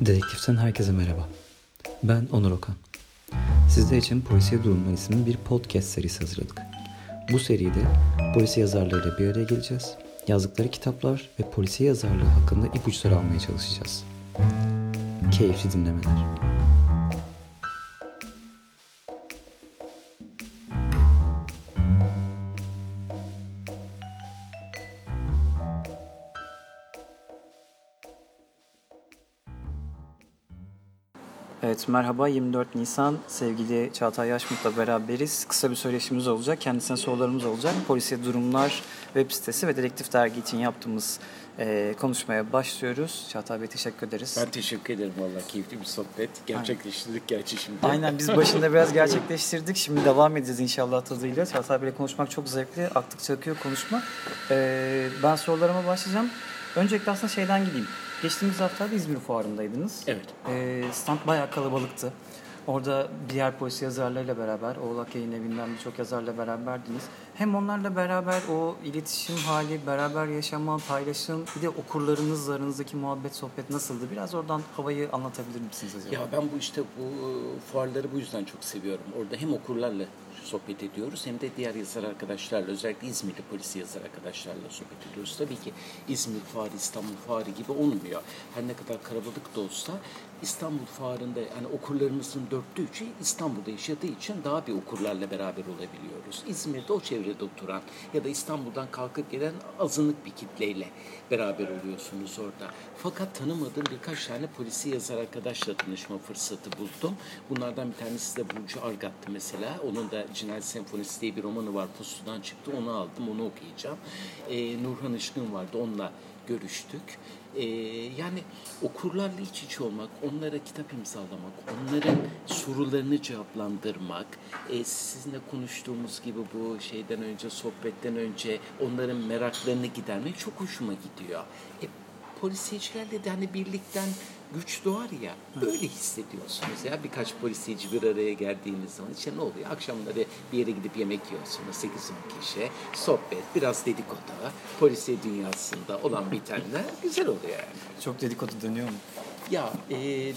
Dedektiften herkese merhaba. Ben Onur Okan. Sizler için Polisiye Durumlar isimli bir podcast serisi hazırladık. Bu seride polisiye yazarlarıyla bir araya geleceğiz. Yazdıkları kitaplar ve polisiye yazarlığı hakkında ipuçları almaya çalışacağız. Keyifli dinlemeler. Evet merhaba 24 Nisan sevgili Çağatay Yaşmut'la beraberiz. Kısa bir söyleşimiz olacak. Kendisine sorularımız olacak. Polisiye Durumlar web sitesi ve Dedektif Dergi için yaptığımız e, konuşmaya başlıyoruz. Çağatay Bey teşekkür ederiz. Ben teşekkür ederim valla keyifli bir sohbet. Gerçekleştirdik gerçi şimdi. Aynen biz başında biraz gerçekleştirdik. Şimdi devam edeceğiz inşallah tadıyla. Çağatay Bey'le konuşmak çok zevkli. Aktıkça akıyor konuşma. E, ben sorularıma başlayacağım. Öncelikle aslında şeyden gideyim. Geçtiğimiz hafta İzmir Fuarı'ndaydınız. Evet. E, stand bayağı kalabalıktı. Orada diğer polisi yazarlarıyla beraber, Oğlak Yayın Evi'nden birçok yazarla beraberdiniz. Hem onlarla beraber o iletişim hali, beraber yaşama, paylaşım, bir de okurlarınızla aranızdaki muhabbet, sohbet nasıldı? Biraz oradan havayı anlatabilir misiniz acaba? Ya ben bu işte bu fuarları bu yüzden çok seviyorum. Orada hem okurlarla sohbet ediyoruz hem de diğer yazar arkadaşlarla özellikle İzmirli polisi yazar arkadaşlarla sohbet ediyoruz. Tabii ki İzmir Fuarı, İstanbul Fuarı gibi olmuyor. Her ne kadar kalabalık da olsa İstanbul Fuarı'nda yani okurlarımızın dörtte üçü İstanbul'da yaşadığı için daha bir okurlarla beraber olabiliyoruz. İzmir'de o çevrede oturan ya da İstanbul'dan kalkıp gelen azınlık bir kitleyle beraber oluyorsunuz orada. Fakat tanımadığım birkaç tane polisi yazar arkadaşla tanışma fırsatı buldum. Bunlardan bir tanesi de Burcu Argat'tı mesela. Onun da Cinayet Senfonisi diye bir romanı var. Pusudan çıktı. Onu aldım. Onu okuyacağım. Ee, Nurhan Işkın vardı. Onunla görüştük. Ee, yani okurlarla iç içe olmak, onlara kitap imzalamak, onların sorularını cevaplandırmak, e, sizinle konuştuğumuz gibi bu şeyden önce, sohbetten önce onların meraklarını gidermek çok hoşuma gidiyor. E, polisiyecilerle de hani birlikten güç doğar ya öyle hissediyorsunuz ya birkaç polisiyeci bir araya geldiğiniz zaman işte ne oluyor akşamları bir yere gidip yemek yiyorsunuz 8-10 kişi sohbet biraz dedikodu polisiye dünyasında olan bitenler güzel oluyor yani. Çok dedikodu dönüyor mu? Ya e,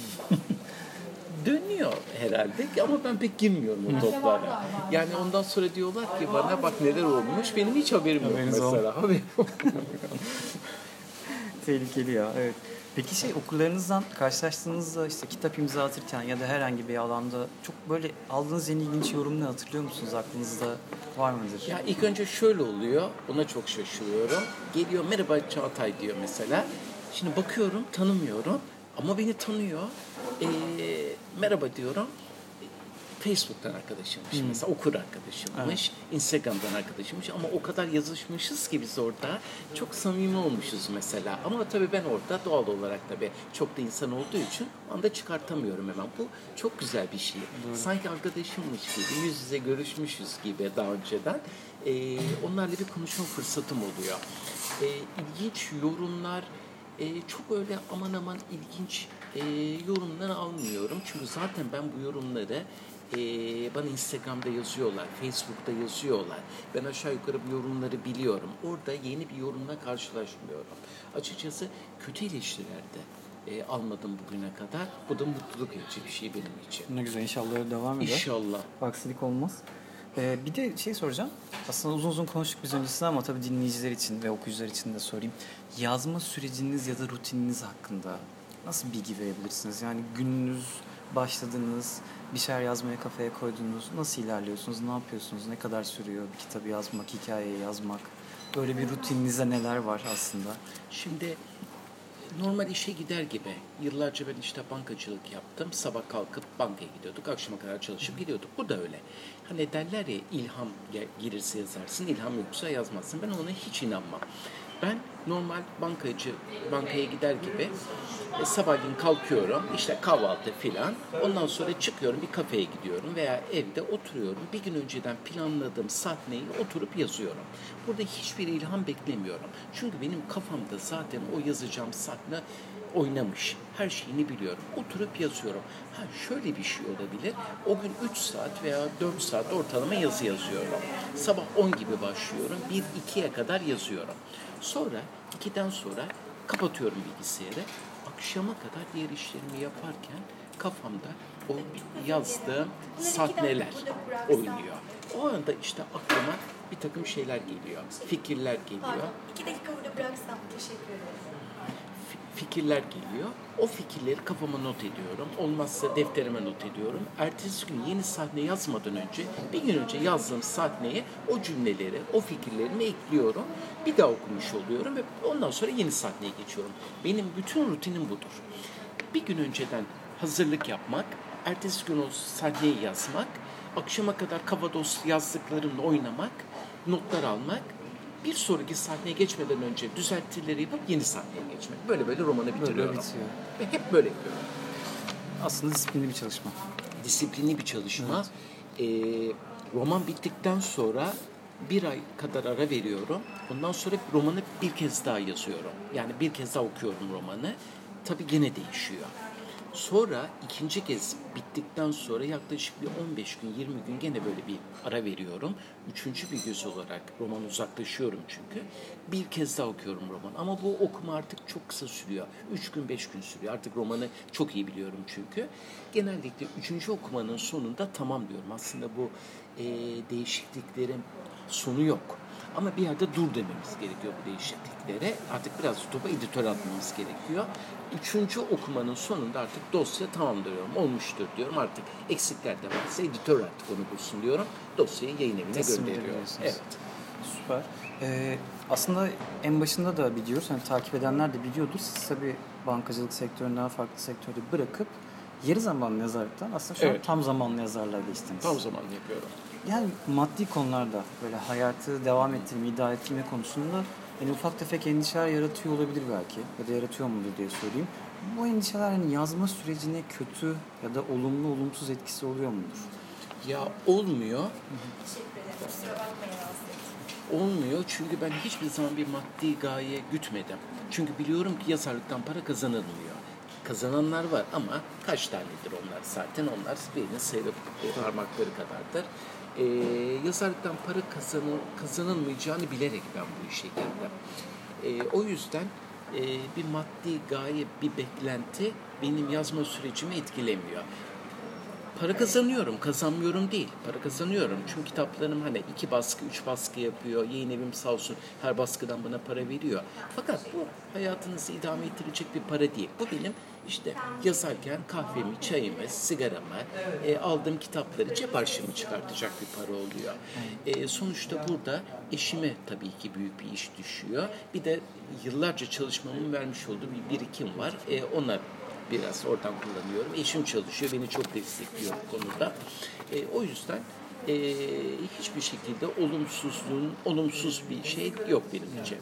dönüyor herhalde ama ben pek girmiyorum o toplara. Yani ondan sonra diyorlar ki bana bak neler olmuş benim hiç haberim yok Haberiniz mesela. Haberim yok. Tehlikeli ya evet. Peki şey okurlarınızdan karşılaştığınızda işte kitap imza atırken ya da herhangi bir alanda çok böyle aldığınız en ilginç yorum ne hatırlıyor musunuz? Aklınızda var mıdır? Ya ilk önce şöyle oluyor, ona çok şaşırıyorum. Geliyor merhaba Çağatay diyor mesela. Şimdi bakıyorum tanımıyorum ama beni tanıyor. Ee, merhaba diyorum. Facebook'tan arkadaşımmış mesela okur arkadaşımmış, Instagram'dan arkadaşımmış ama o kadar yazışmışız ki biz orada çok samimi olmuşuz mesela. Ama tabii ben orada doğal olarak tabii çok da insan olduğu için anda çıkartamıyorum hemen. Bu çok güzel bir şey. Sanki arkadaşımmış gibi, yüz yüze görüşmüşüz gibi daha önceden. Ee, onlarla bir konuşma fırsatım oluyor. Ee, ilginç yorumlar, e, çok öyle aman aman ilginç e, yorumlar almıyorum. Çünkü zaten ben bu yorumları e, bana Instagram'da yazıyorlar, Facebook'ta yazıyorlar. Ben aşağı yukarı bu yorumları biliyorum. Orada yeni bir yorumla karşılaşmıyorum. Açıkçası kötü eleştirilerde e, almadım bugüne kadar. Bu da mutluluk verici bir şey benim için. Ne güzel inşallah öyle devam eder. İnşallah. Aksilik olmaz. Ee, bir de şey soracağım. Aslında uzun uzun konuştuk biz öncesinde ama tabii dinleyiciler için ve okuyucular için de sorayım. Yazma süreciniz ya da rutininiz hakkında nasıl bilgi verebilirsiniz? Yani gününüz başladınız, bir şeyler yazmaya kafaya koydunuz. Nasıl ilerliyorsunuz? Ne yapıyorsunuz? Ne kadar sürüyor bir kitabı yazmak, hikayeyi yazmak? Böyle bir rutininizde neler var aslında? Şimdi normal işe gider gibi. Yıllarca ben işte bankacılık yaptım. Sabah kalkıp bankaya gidiyorduk. Akşama kadar çalışıp gidiyorduk. Bu da öyle. Hani derler ya ilham gel- gelirse yazarsın, ilham yoksa yazmazsın. Ben ona hiç inanmam. Ben normal bankacı bankaya gider gibi e, sabahleyin kalkıyorum işte kahvaltı filan ondan sonra çıkıyorum bir kafeye gidiyorum veya evde oturuyorum bir gün önceden planladığım sahneyi oturup yazıyorum. Burada hiçbir ilham beklemiyorum. Çünkü benim kafamda zaten o yazacağım sahne oynamış. Her şeyini biliyorum. Oturup yazıyorum. Ha şöyle bir şey olabilir. O gün 3 saat veya 4 saat ortalama yazı yazıyorum. Sabah 10 gibi başlıyorum. 1-2'ye kadar yazıyorum. Sonra 2'den sonra kapatıyorum bilgisayarı. akşama kadar diğer işlerimi yaparken kafamda o yazdığım sahneler oynuyor. O anda işte aklıma bir takım şeyler geliyor, fikirler geliyor. Pardon, dakika burada bıraksam teşekkür ederim. Fi- fikirler geliyor. O fikirleri kafama not ediyorum. Olmazsa defterime not ediyorum. Ertesi gün yeni sahne yazmadan önce bir gün önce yazdığım sahneye o cümleleri, o fikirlerimi ekliyorum. Bir daha okumuş oluyorum ve ondan sonra yeni sahneye geçiyorum. Benim bütün rutinim budur. Bir gün önceden hazırlık yapmak, ertesi gün o sahneyi yazmak, akşama kadar Kavados yazdıklarımla oynamak, notlar almak, bir sonraki sahneye geçmeden önce düzeltileri yapıp yeni sahneye geçmek. Böyle böyle romanı bitiriyorum. bitiyor. Ve hep böyle yapıyorum. Aslında disiplinli bir çalışma. Disiplinli bir çalışma. Ee, roman bittikten sonra bir ay kadar ara veriyorum. Ondan sonra romanı bir kez daha yazıyorum. Yani bir kez daha okuyorum romanı. Tabii gene değişiyor. Sonra ikinci kez bittikten sonra yaklaşık bir 15 gün, 20 gün gene böyle bir ara veriyorum. Üçüncü bir göz olarak roman uzaklaşıyorum çünkü. Bir kez daha okuyorum roman. Ama bu okuma artık çok kısa sürüyor. Üç gün, beş gün sürüyor. Artık romanı çok iyi biliyorum çünkü. Genellikle üçüncü okumanın sonunda tamam diyorum. Aslında bu e, değişikliklerin sonu yok. Ama bir yerde dur dememiz gerekiyor bu değişikliklere. Artık biraz topa editör atmamız gerekiyor. Üçüncü okumanın sonunda artık dosya tamam diyorum. Olmuştur diyorum. Artık eksikler de varsa editör artık onu bulsun diyorum. Dosyayı yayın evine Teslim gönderiyorum. Evet. Süper. Ee, aslında en başında da biliyoruz, hani takip edenler de biliyordur. Siz tabii bankacılık sektöründen farklı sektörde bırakıp yarı zamanlı yazarlıktan aslında şu an Evet. tam zamanlı yazarlığa geçtiniz. Tam zaman yapıyorum. Yani maddi konularda böyle hayatı devam ettirme, idare ettirme konusunda yani ufak tefek endişeler yaratıyor olabilir belki ya da yaratıyor mudur diye sorayım. Bu endişeler hani yazma sürecine kötü ya da olumlu olumsuz etkisi oluyor mudur? Ya olmuyor. Teşekkür ederim. Kusura bakmayın rahatsız ettim. Olmuyor çünkü ben hiçbir zaman bir maddi gaye gütmedim. Çünkü biliyorum ki yazarlıktan para kazanılmıyor. Kazananlar var ama kaç tanedir onlar zaten onlar birinin sayılı parmakları kadardır. Ee, yazarlıktan para kazanıl, kazanılmayacağını bilerek ben bu işe girdim. Ee, o yüzden e, bir maddi gaye, bir beklenti benim yazma sürecimi etkilemiyor. Para kazanıyorum, kazanmıyorum değil. Para kazanıyorum. Çünkü kitaplarım hani iki baskı, üç baskı yapıyor. Yayın evim sağ olsun her baskıdan bana para veriyor. Fakat bu hayatınızı idame ettirecek bir para değil. Bu benim işte yazarken kahvemi, çayımı, sigaramı, e, aldığım kitapları cep arşivimi çıkartacak bir para oluyor. E, sonuçta burada eşime tabii ki büyük bir iş düşüyor. Bir de yıllarca çalışmamın vermiş olduğu bir birikim var. E, onlar biraz oradan kullanıyorum. Eşim çalışıyor, beni çok destekliyor bu konuda. E, o yüzden e, hiçbir şekilde olumsuzluğun, olumsuz bir şey yok benim için.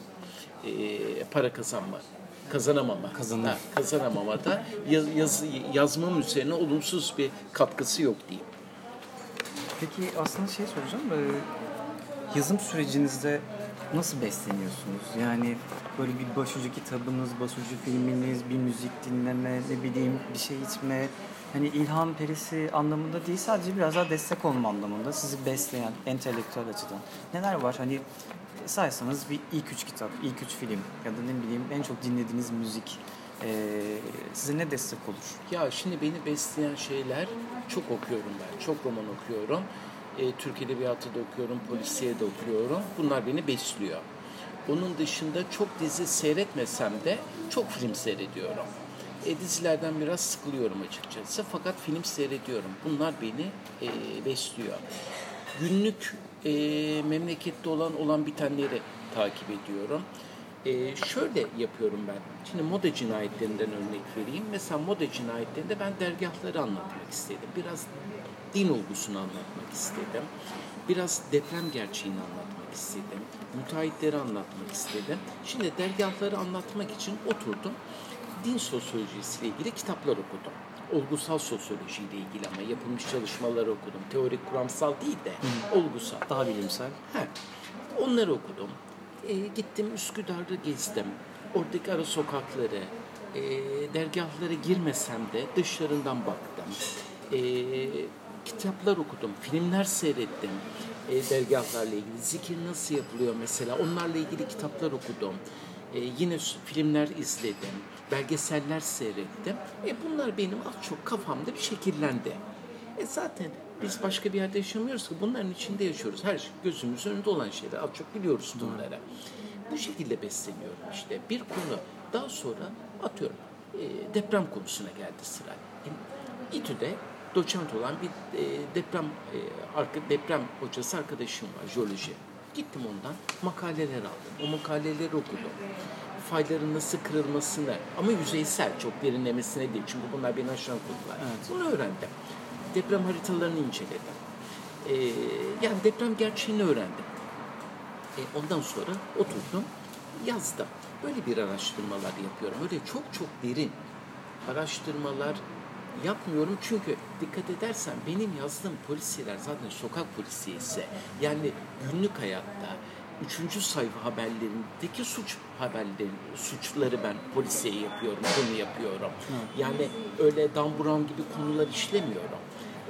E, para kazanma, kazanamama. Kazanma. Ha, kazanamama da yaz, yaz, yazmam üzerine olumsuz bir katkısı yok diyeyim. Peki aslında şey soracağım. e, Yazım sürecinizde nasıl besleniyorsunuz? Yani böyle bir başucu kitabınız, başucu filminiz, bir müzik dinleme, ne bileyim bir şey içme. Hani ilham perisi anlamında değil sadece biraz daha destek olma anlamında sizi besleyen entelektüel açıdan. Neler var? Hani saysanız bir ilk üç kitap, ilk üç film ya da ne bileyim en çok dinlediğiniz müzik e, size ne destek olur? Ya şimdi beni besleyen şeyler çok okuyorum ben. Çok roman okuyorum. E, Türk Edebiyatı da okuyorum, polisiye de okuyorum. Bunlar beni besliyor. Onun dışında çok dizi seyretmesem de çok film seyrediyorum. E, dizilerden biraz sıkılıyorum açıkçası. Fakat film seyrediyorum. Bunlar beni e, besliyor. Günlük e, memlekette olan olan bitenleri takip ediyorum. Ee, şöyle yapıyorum ben. Şimdi moda cinayetlerinden örnek vereyim. Mesela moda cinayetlerinde ben dergahları anlatmak istedim. Biraz din olgusunu anlatmak istedim. Biraz deprem gerçeğini anlatmak istedim. Müteahhitleri anlatmak istedim. Şimdi dergahları anlatmak için oturdum. Din sosyolojisiyle ilgili kitaplar okudum. Olgusal sosyolojiyle ilgili ama yapılmış çalışmaları okudum. Teorik kuramsal değil de olgusal. Daha bilimsel. Ha, onları okudum. E, gittim Üsküdar'da gezdim. Oradaki ara sokakları, e, dergahlara girmesem de dışlarından baktım. E, kitaplar okudum, filmler seyrettim. E, dergahlarla ilgili zikir nasıl yapılıyor mesela onlarla ilgili kitaplar okudum. E, yine filmler izledim, belgeseller seyrettim. E, bunlar benim az çok kafamda bir şekillendi. E zaten biz başka bir yerde yaşamıyoruz ki bunların içinde yaşıyoruz. Her şey gözümüzün önünde olan şeyler. Az çok biliyoruz bunları. Bu şekilde besleniyorum işte. Bir konu daha sonra atıyorum e, deprem konusuna geldi sıra. E, İTÜ'de doçent olan bir e, deprem e, arka, deprem hocası arkadaşım var, jeoloji. Gittim ondan makaleler aldım. O makaleleri okudum. Fayların nasıl kırılmasını ama yüzeysel, çok derinlemesine değil. Çünkü bunlar beni aşan konular. Bunu öğrendim. Deprem haritalarını inceledim. E, yani deprem gerçeğini öğrendim. E, ondan sonra oturdum, yazdım. Böyle bir araştırmalar yapıyorum. Öyle çok çok derin araştırmalar yapmıyorum. Çünkü dikkat edersen benim yazdığım polisiyeler zaten sokak polisiyesi. Yani günlük hayatta üçüncü sayfa haberlerindeki suç haberleri, suçları ben polisiye yapıyorum, konu yapıyorum. Yani öyle damburam gibi konular işlemiyorum.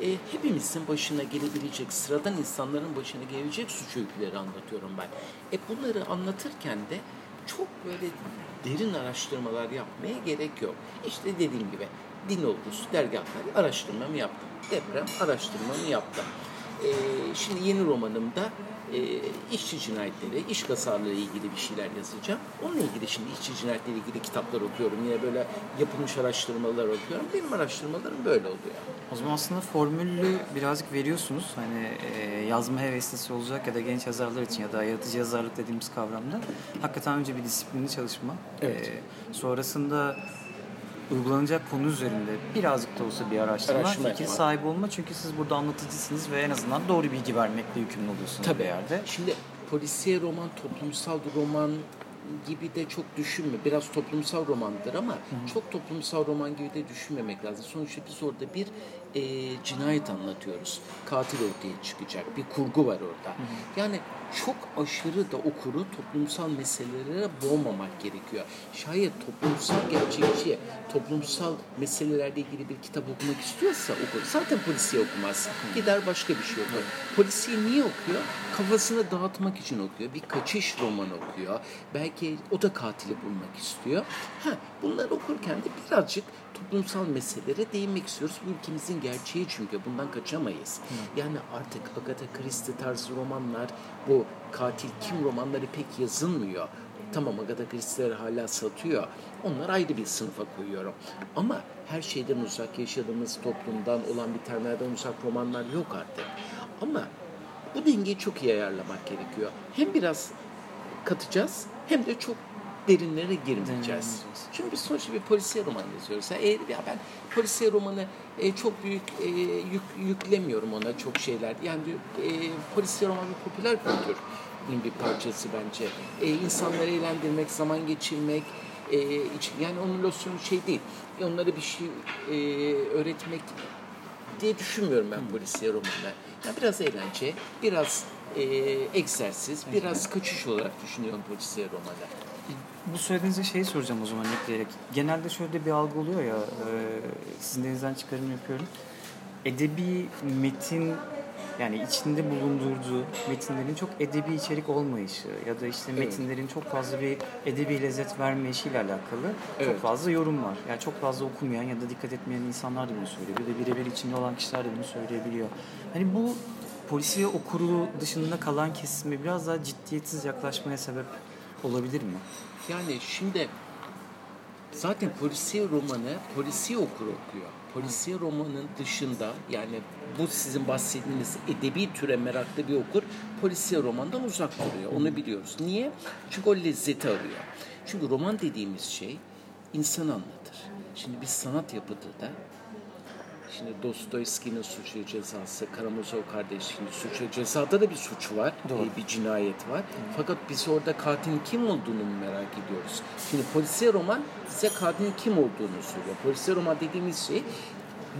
E, hepimizin başına gelebilecek, sıradan insanların başına gelebilecek suç öyküleri anlatıyorum ben. E, bunları anlatırken de çok böyle derin araştırmalar yapmaya gerek yok. İşte dediğim gibi din olgusu, dergahlar araştırmamı yaptım. Deprem araştırmamı yaptım. E, şimdi yeni romanımda e, işçi cinayetleri, iş kazalarıyla ilgili bir şeyler yazacağım. Onunla ilgili şimdi işçi cinayetleriyle ilgili kitaplar okuyorum. Yine böyle yapılmış araştırmalar okuyorum. Benim araştırmalarım böyle oluyor. O zaman aslında formülü birazcık veriyorsunuz. Hani e, yazma heveslisi olacak ya da genç yazarlar için ya da yaratıcı yazarlık dediğimiz kavramda hakikaten önce bir disiplinli çalışma. Evet. E, sonrasında uygulanacak konu üzerinde birazcık da olsa bir araştırma, Araştırma fikir sahibi olma. Çünkü siz burada anlatıcısınız ve en azından doğru bilgi vermekle yükümlü oluyorsunuz Tabii. bir yerde. Şimdi polisiye roman, toplumsal roman gibi de çok düşünme. Biraz toplumsal romandır ama çok toplumsal roman gibi de düşünmemek lazım. Sonuçta biz orada bir e, cinayet anlatıyoruz. Katil ortaya çıkacak. Bir kurgu var orada. Yani çok aşırı da okuru toplumsal meselelere boğmamak gerekiyor. Şayet toplumsal gerçekçi, toplumsal meselelerle ilgili bir kitap okumak istiyorsa okur. Zaten polisiye okumaz. Gider başka bir şey okur. Polisiye niye okuyor? Kafasını dağıtmak için okuyor. Bir kaçış romanı okuyor. Belki o da katili bulmak istiyor. Ha, bunları okurken de birazcık toplumsal meselelere değinmek istiyoruz. Bu ülkemizin gerçeği çünkü bundan kaçamayız. Yani artık Agatha Christie tarzı romanlar, bu katil kim romanları pek yazılmıyor. Tamam Agatha Christie'ler hala satıyor. Onlar ayrı bir sınıfa koyuyorum. Ama her şeyden uzak yaşadığımız toplumdan olan bitenlerden uzak romanlar yok artık. Ama bu dengeyi çok iyi ayarlamak gerekiyor. Hem biraz katacağız hem de çok derinlere girmeyeceğiz. Çünkü biz sonuçta bir polisiye roman yazıyoruz. Yani eğer ya ben polisiye romanı e, çok büyük e, yük, yüklemiyorum ona çok şeyler. Yani e, polisiye roman bir popüler kültürün bir parçası bence. E, insanları eğlendirmek, zaman geçirmek, e, için, yani onun losyonu şey değil. E, onlara bir şey e, öğretmek diye düşünmüyorum ben polisiye romanlar. Yani biraz eğlence, biraz e, egzersiz, biraz kaçış olarak düşünüyorum polisiye romanlar. Bu söylediğinizde şeyi soracağım o zaman ekleyerek. Genelde şöyle bir algı oluyor ya, e, sizin denizden çıkarım yapıyorum. Edebi metin yani içinde bulundurduğu metinlerin çok edebi içerik olmayışı ya da işte Evet. metinlerin çok fazla bir edebi lezzet vermeyişiyle alakalı çok Evet. fazla yorum var. Yani çok fazla okumayan ya da dikkat etmeyen insanlar da bunu söylüyor. Bir de birebir içinde olan kişiler de bunu söyleyebiliyor. Hani bu polisiye okuru dışında kalan kesimi biraz daha ciddiyetsiz yaklaşmaya sebep olabilir mi? Yani şimdi zaten polisiye romanı polisiye okuru okuyor. Polisiye romanın dışında yani bu sizin bahsettiğiniz edebi türe meraklı bir okur polisiye romandan uzak duruyor. Onu biliyoruz. Niye? Çünkü o lezzeti arıyor. Çünkü roman dediğimiz şey insanı anlatır. Şimdi biz sanat yapıda da Şimdi Dostoyevski'nin Suç ve Cezası, Karamazov kardeşinin Suç ve Ceza'da da bir suç var, Doğru. bir cinayet var. Fakat biz orada katilin kim olduğunu merak ediyoruz. Şimdi polisiye roman bize katilin kim olduğunu söylüyor. Polisiye roman dediğimiz şey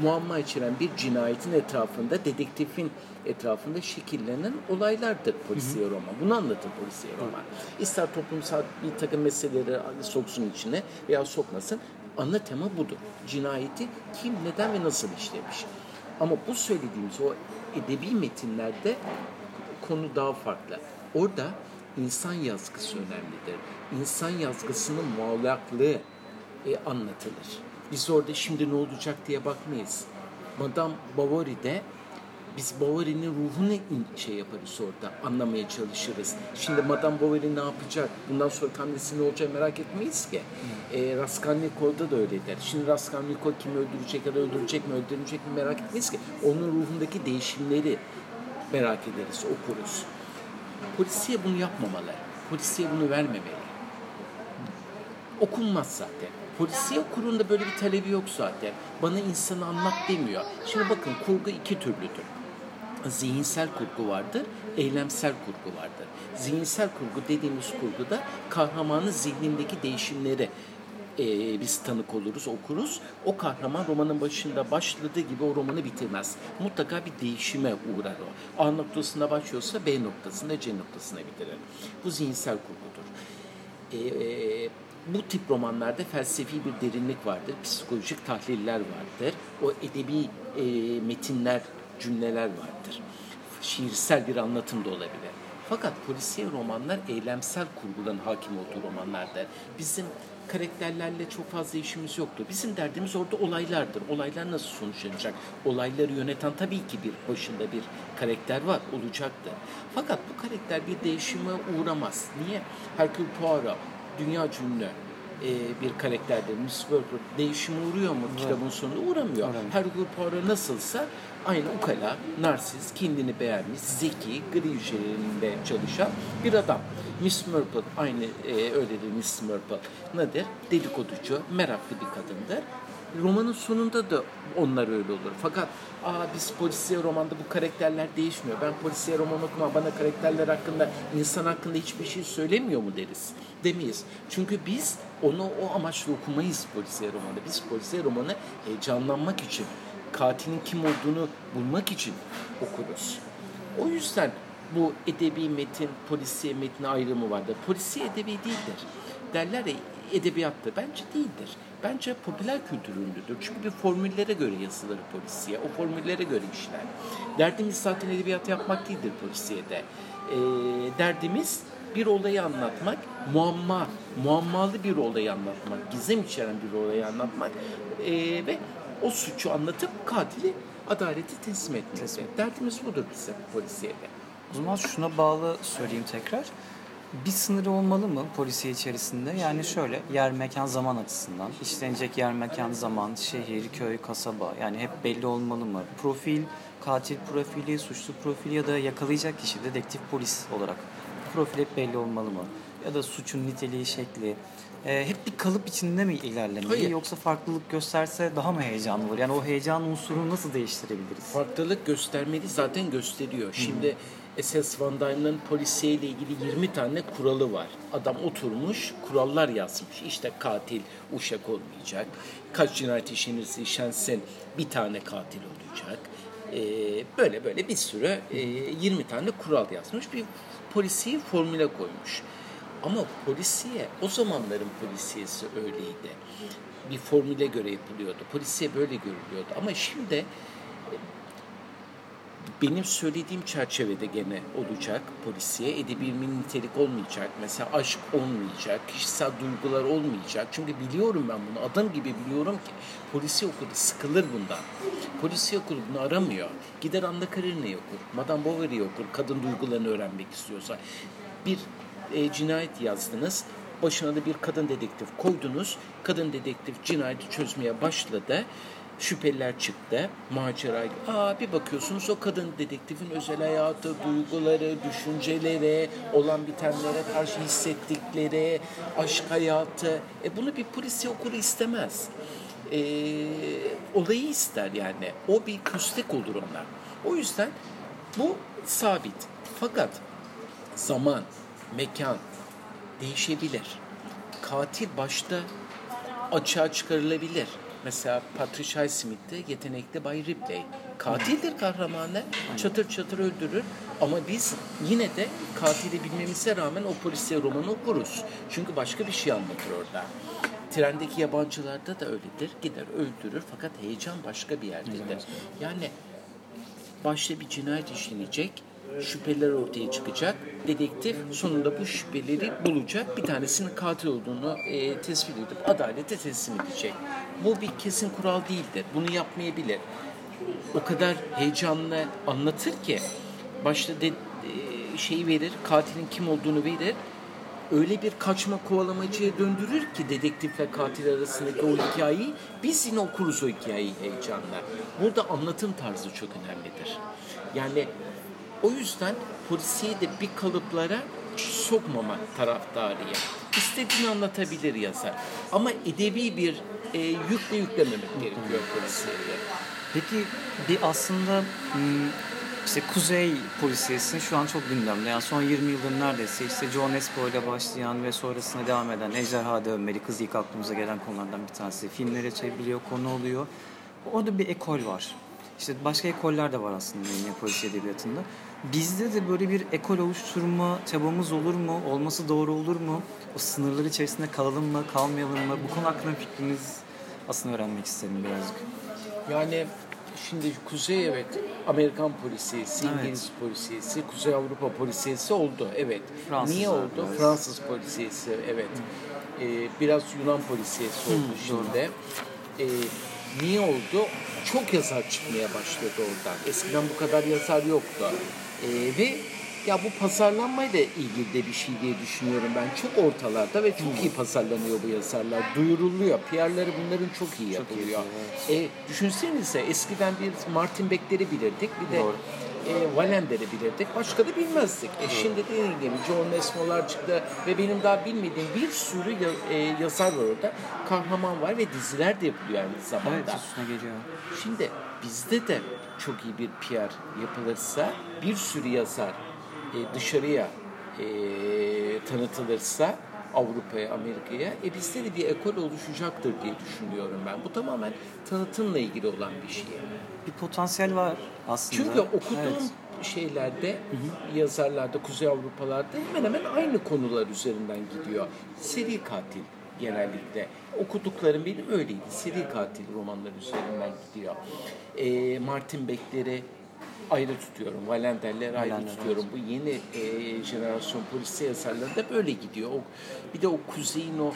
muamma içeren bir cinayetin etrafında, dedektifin etrafında şekillenen olaylardır polisiye roman. Bunu anlatır polisiye roman. İster toplumsal bir takım meseleleri soksun içine veya sokmasın. Ana tema budur. Cinayeti kim, neden ve nasıl işlemiş. Ama bu söylediğimiz o edebi metinlerde konu daha farklı. Orada İnsan yazgısı önemlidir. İnsan yazgısının muallaklığı e, anlatılır. Biz orada şimdi ne olacak diye bakmayız. Madame Bovary'de biz Bovary'nin ruhunu şey yaparız orada, anlamaya çalışırız. Şimdi Madame Bovary ne yapacak, bundan sonra annesi ne olacak merak etmeyiz ki. E, Raskolnikov'da da öyle der. Şimdi Raskolnikov kimi öldürecek ya da öldürecek mi, öldürmeyecek mi merak etmeyiz ki. Onun ruhundaki değişimleri merak ederiz, okuruz. Polisiye bunu yapmamalı. Polisiye bunu vermemeli. Okunmaz zaten. Polisiye kurunda böyle bir talebi yok zaten. Bana insanı anlat demiyor. Şimdi bakın kurgu iki türlüdür. Zihinsel kurgu vardır, eylemsel kurgu vardır. Zihinsel kurgu dediğimiz kurguda kahramanın zihnindeki değişimleri e, biz tanık oluruz, okuruz. O kahraman romanın başında başladığı gibi o romanı bitirmez. Mutlaka bir değişime uğrar o. A noktasında başlıyorsa B noktasında C noktasına bitirir. Bu zihinsel kurgudur. E, bu tip romanlarda felsefi bir derinlik vardır, psikolojik tahliller vardır. O edebi e, metinler, cümleler vardır. Şiirsel bir anlatım da olabilir. Fakat polisiye romanlar eylemsel kurguların hakim olduğu romanlardır. Bizim karakterlerle çok fazla işimiz yoktur. Bizim derdimiz orada olaylardır. Olaylar nasıl sonuçlanacak? Olayları yöneten tabii ki bir başında bir karakter var, olacaktır. Fakat bu karakter bir değişime uğramaz. Niye? Hercule Poirot, dünya ünlü e, bir karakterdir. Miss Worker değişime uğruyor mu kitabın sonunda? Uğramıyor. Hercule Poirot nasılsa aynı ukala, narsiz, kendini beğenmiş, zeki, gri hücrelerinde çalışan bir adam. Miss Marple aynı e, öyledir Miss Marple. Nedir? Dedikoducu, meraklı bir kadındır. Romanın sonunda da onlar öyle olur. Fakat aa biz polisiye romanda bu karakterler değişmiyor. Ben polisiye roman okumam bana karakterler hakkında, insan hakkında hiçbir şey söylemiyor mu deriz. Demeyiz. Çünkü biz onu o amaçla okumayız polisiye romanı. Biz polisiye romanı heyecanlanmak için, katilin kim olduğunu bulmak için okuruz. O yüzden bu edebi metin, polisiye metni ayrımı vardır. Polisiye edebi değildir. Derler ya edebiyattır. Bence değildir. Bence popüler kültür ürünüdür. Çünkü bir formüllere göre yazılır polisiye. O formüllere göre işler. Derdimiz zaten edebiyat yapmak değildir polisiyede. Ee, derdimiz bir olayı anlatmak, muamma, muammalı bir olayı anlatmak, gizem içeren bir olayı anlatmak ee, ve o suçu anlatıp katili adaleti teslim etmek. Derdimiz budur bizim polisiyede. O zaman şuna bağlı söyleyeyim tekrar. Bir sınırı olmalı mı polisiye içerisinde? Yani şöyle yer mekan zaman açısından işlenecek yer mekan zaman şehir köy kasaba yani hep belli olmalı mı? Profil katil profili suçlu profili ya da yakalayacak kişi dedektif polis olarak profil hep belli olmalı mı? Ya da suçun niteliği şekli Ee, hep bir kalıp içinde mi ilerlemeli Hayır. yoksa farklılık gösterse daha mı heyecanlı olur? Yani o heyecan unsurunu nasıl değiştirebiliriz? Farklılık göstermeli zaten gösteriyor. Şimdi SS Van Dyne'ın polisiye ile ilgili 20 tane kuralı var. Adam oturmuş, kurallar yazmış. İşte katil uşak olmayacak. Kaç cinayet işlenirse işlensin bir tane katil olacak. Ee, böyle böyle bir sürü e, 20 tane kural yazmış. Bir polisiye formüle koymuş. Ama polisiye, o zamanların polisiyesi öyleydi. Bir formüle göre yapılıyordu. Polisiye böyle görülüyordu. Ama şimdi benim söylediğim çerçevede gene olacak polisiye. Edebi bir nitelik olmayacak. Mesela aşk olmayacak. Kişisel duygular olmayacak. Çünkü biliyorum ben bunu. Adım gibi biliyorum ki polisiye okulu sıkılır bundan. Polisiye okulu bunu aramıyor. Gider Anna Karenina'yı okur. Madame Bovary'i okur. Kadın duygularını öğrenmek istiyorsa. Bir e, cinayet yazdınız. Başına da bir kadın dedektif koydunuz. Kadın dedektif cinayeti çözmeye başladı. Şüpheliler çıktı. Macera. Aa bir bakıyorsunuz o kadın dedektifin özel hayatı, duyguları, düşünceleri, olan bitenlere karşı hissettikleri, aşk hayatı. E bunu bir polisiye okuru istemez. E, olayı ister yani. O bir köstek olur onlar. O yüzden bu sabit. Fakat zaman, mekan değişebilir. Katil başta açığa çıkarılabilir. Mesela Patricia Highsmith'te yetenekli Bay Ripley. Katildir kahramanı. Çatır çatır öldürür. Ama biz yine de katili bilmemize rağmen o polisiye romanı okuruz. Çünkü başka bir şey anlatır orada. Trendeki yabancılarda da öyledir. Gider öldürür fakat heyecan başka bir yerdedir. Yani başta bir cinayet işlenecek. Şüpheliler ortaya çıkacak. Dedektif sonunda bu şüpheleri bulacak. Bir tanesinin katil olduğunu e, tespit edip adalete teslim edecek. Bu bir kesin kural değildir. Bunu yapmayabilir. O kadar heyecanlı anlatır ki başta de, e, şeyi verir, katilin kim olduğunu verir. Öyle bir kaçma kovalamacıya döndürür ki dedektifle katil arasındaki o hikayeyi biz yine okuruz o hikayeyi heyecanla. Burada anlatım tarzı çok önemlidir. Yani o yüzden polisiye de bir kalıplara sokmama taraftarıyım. İstediğini anlatabilir yazar. Ama edebi bir e, yükle yüklememek gerekiyor polisiyeye. Peki bir aslında işte Kuzey polisiyesi şu an çok gündemde. Yani son 20 yıldır neredeyse işte John Espo ile başlayan ve sonrasında devam eden Ejderha Dövmeli Kız ilk aklımıza gelen konulardan bir tanesi. Filmlere çevriliyor, konu oluyor. Orada bir ekol var. İşte başka ekoller de var aslında yine polisiye edebiyatında. Bizde de böyle bir ekol oluşturma çabamız olur mu? Olması doğru olur mu? O sınırlar içerisinde kalalım mı, kalmayalım mı? Bu konu hakkında fikriniz aslında öğrenmek istedim birazcık. Yani şimdi Kuzey evet Amerikan polisiyesi, Evet. İngiliz polisiyesi, Kuzey Avrupa polisiyesi oldu. Evet. Fransız Niye oldu? biraz. Fransız polisiyesi evet. Ee, biraz Yunan polisiyesi oldu doğru. şimdi. Ee, niye oldu? Çok yazar çıkmaya başladı oradan. Eskiden bu kadar yazar yoktu. Ee, ve ya bu pazarlanmayla ilgili de bir şey diye düşünüyorum ben. Çok ortalarda ve çok iyi pazarlanıyor bu yazarlar. Duyuruluyor. PR'ları bunların çok iyi yapılıyor. E, düşünsenize eskiden bir Martin Beck'leri bilirdik. Bir de Doğru. e, Wallender'i bilirdik. Başka da bilmezdik. E, şimdi dediğim gibi John Nesmo'lar çıktı ve benim daha bilmediğim bir sürü ya- e, yazar var orada. Kahraman var ve diziler de yapılıyor aynı zamanda. Evet üstüne geliyor. Şimdi bizde de çok iyi bir PR yapılırsa, bir sürü yazar e, dışarıya e, tanıtılırsa Avrupa'ya, Amerika'ya, e bizde de bir ekol oluşacaktır diye düşünüyorum ben. Bu tamamen tanıtımla ilgili olan bir şey. Bir potansiyel var aslında. Çünkü okuduğum Evet. şeylerde, yazarlarda, Kuzey Avrupalarda hemen hemen aynı konular üzerinden gidiyor. Seri katil genellikle. Okuduklarım benim öyleydi. Seri katil romanları üzerinden gidiyor. Ee, Martin Beck'leri ayrı tutuyorum. Wallender'leri ayrı Wallander, tutuyorum. Bu yeni e, jenerasyon polisiye yazarlarında böyle gidiyor. O, bir de o kuzeyin o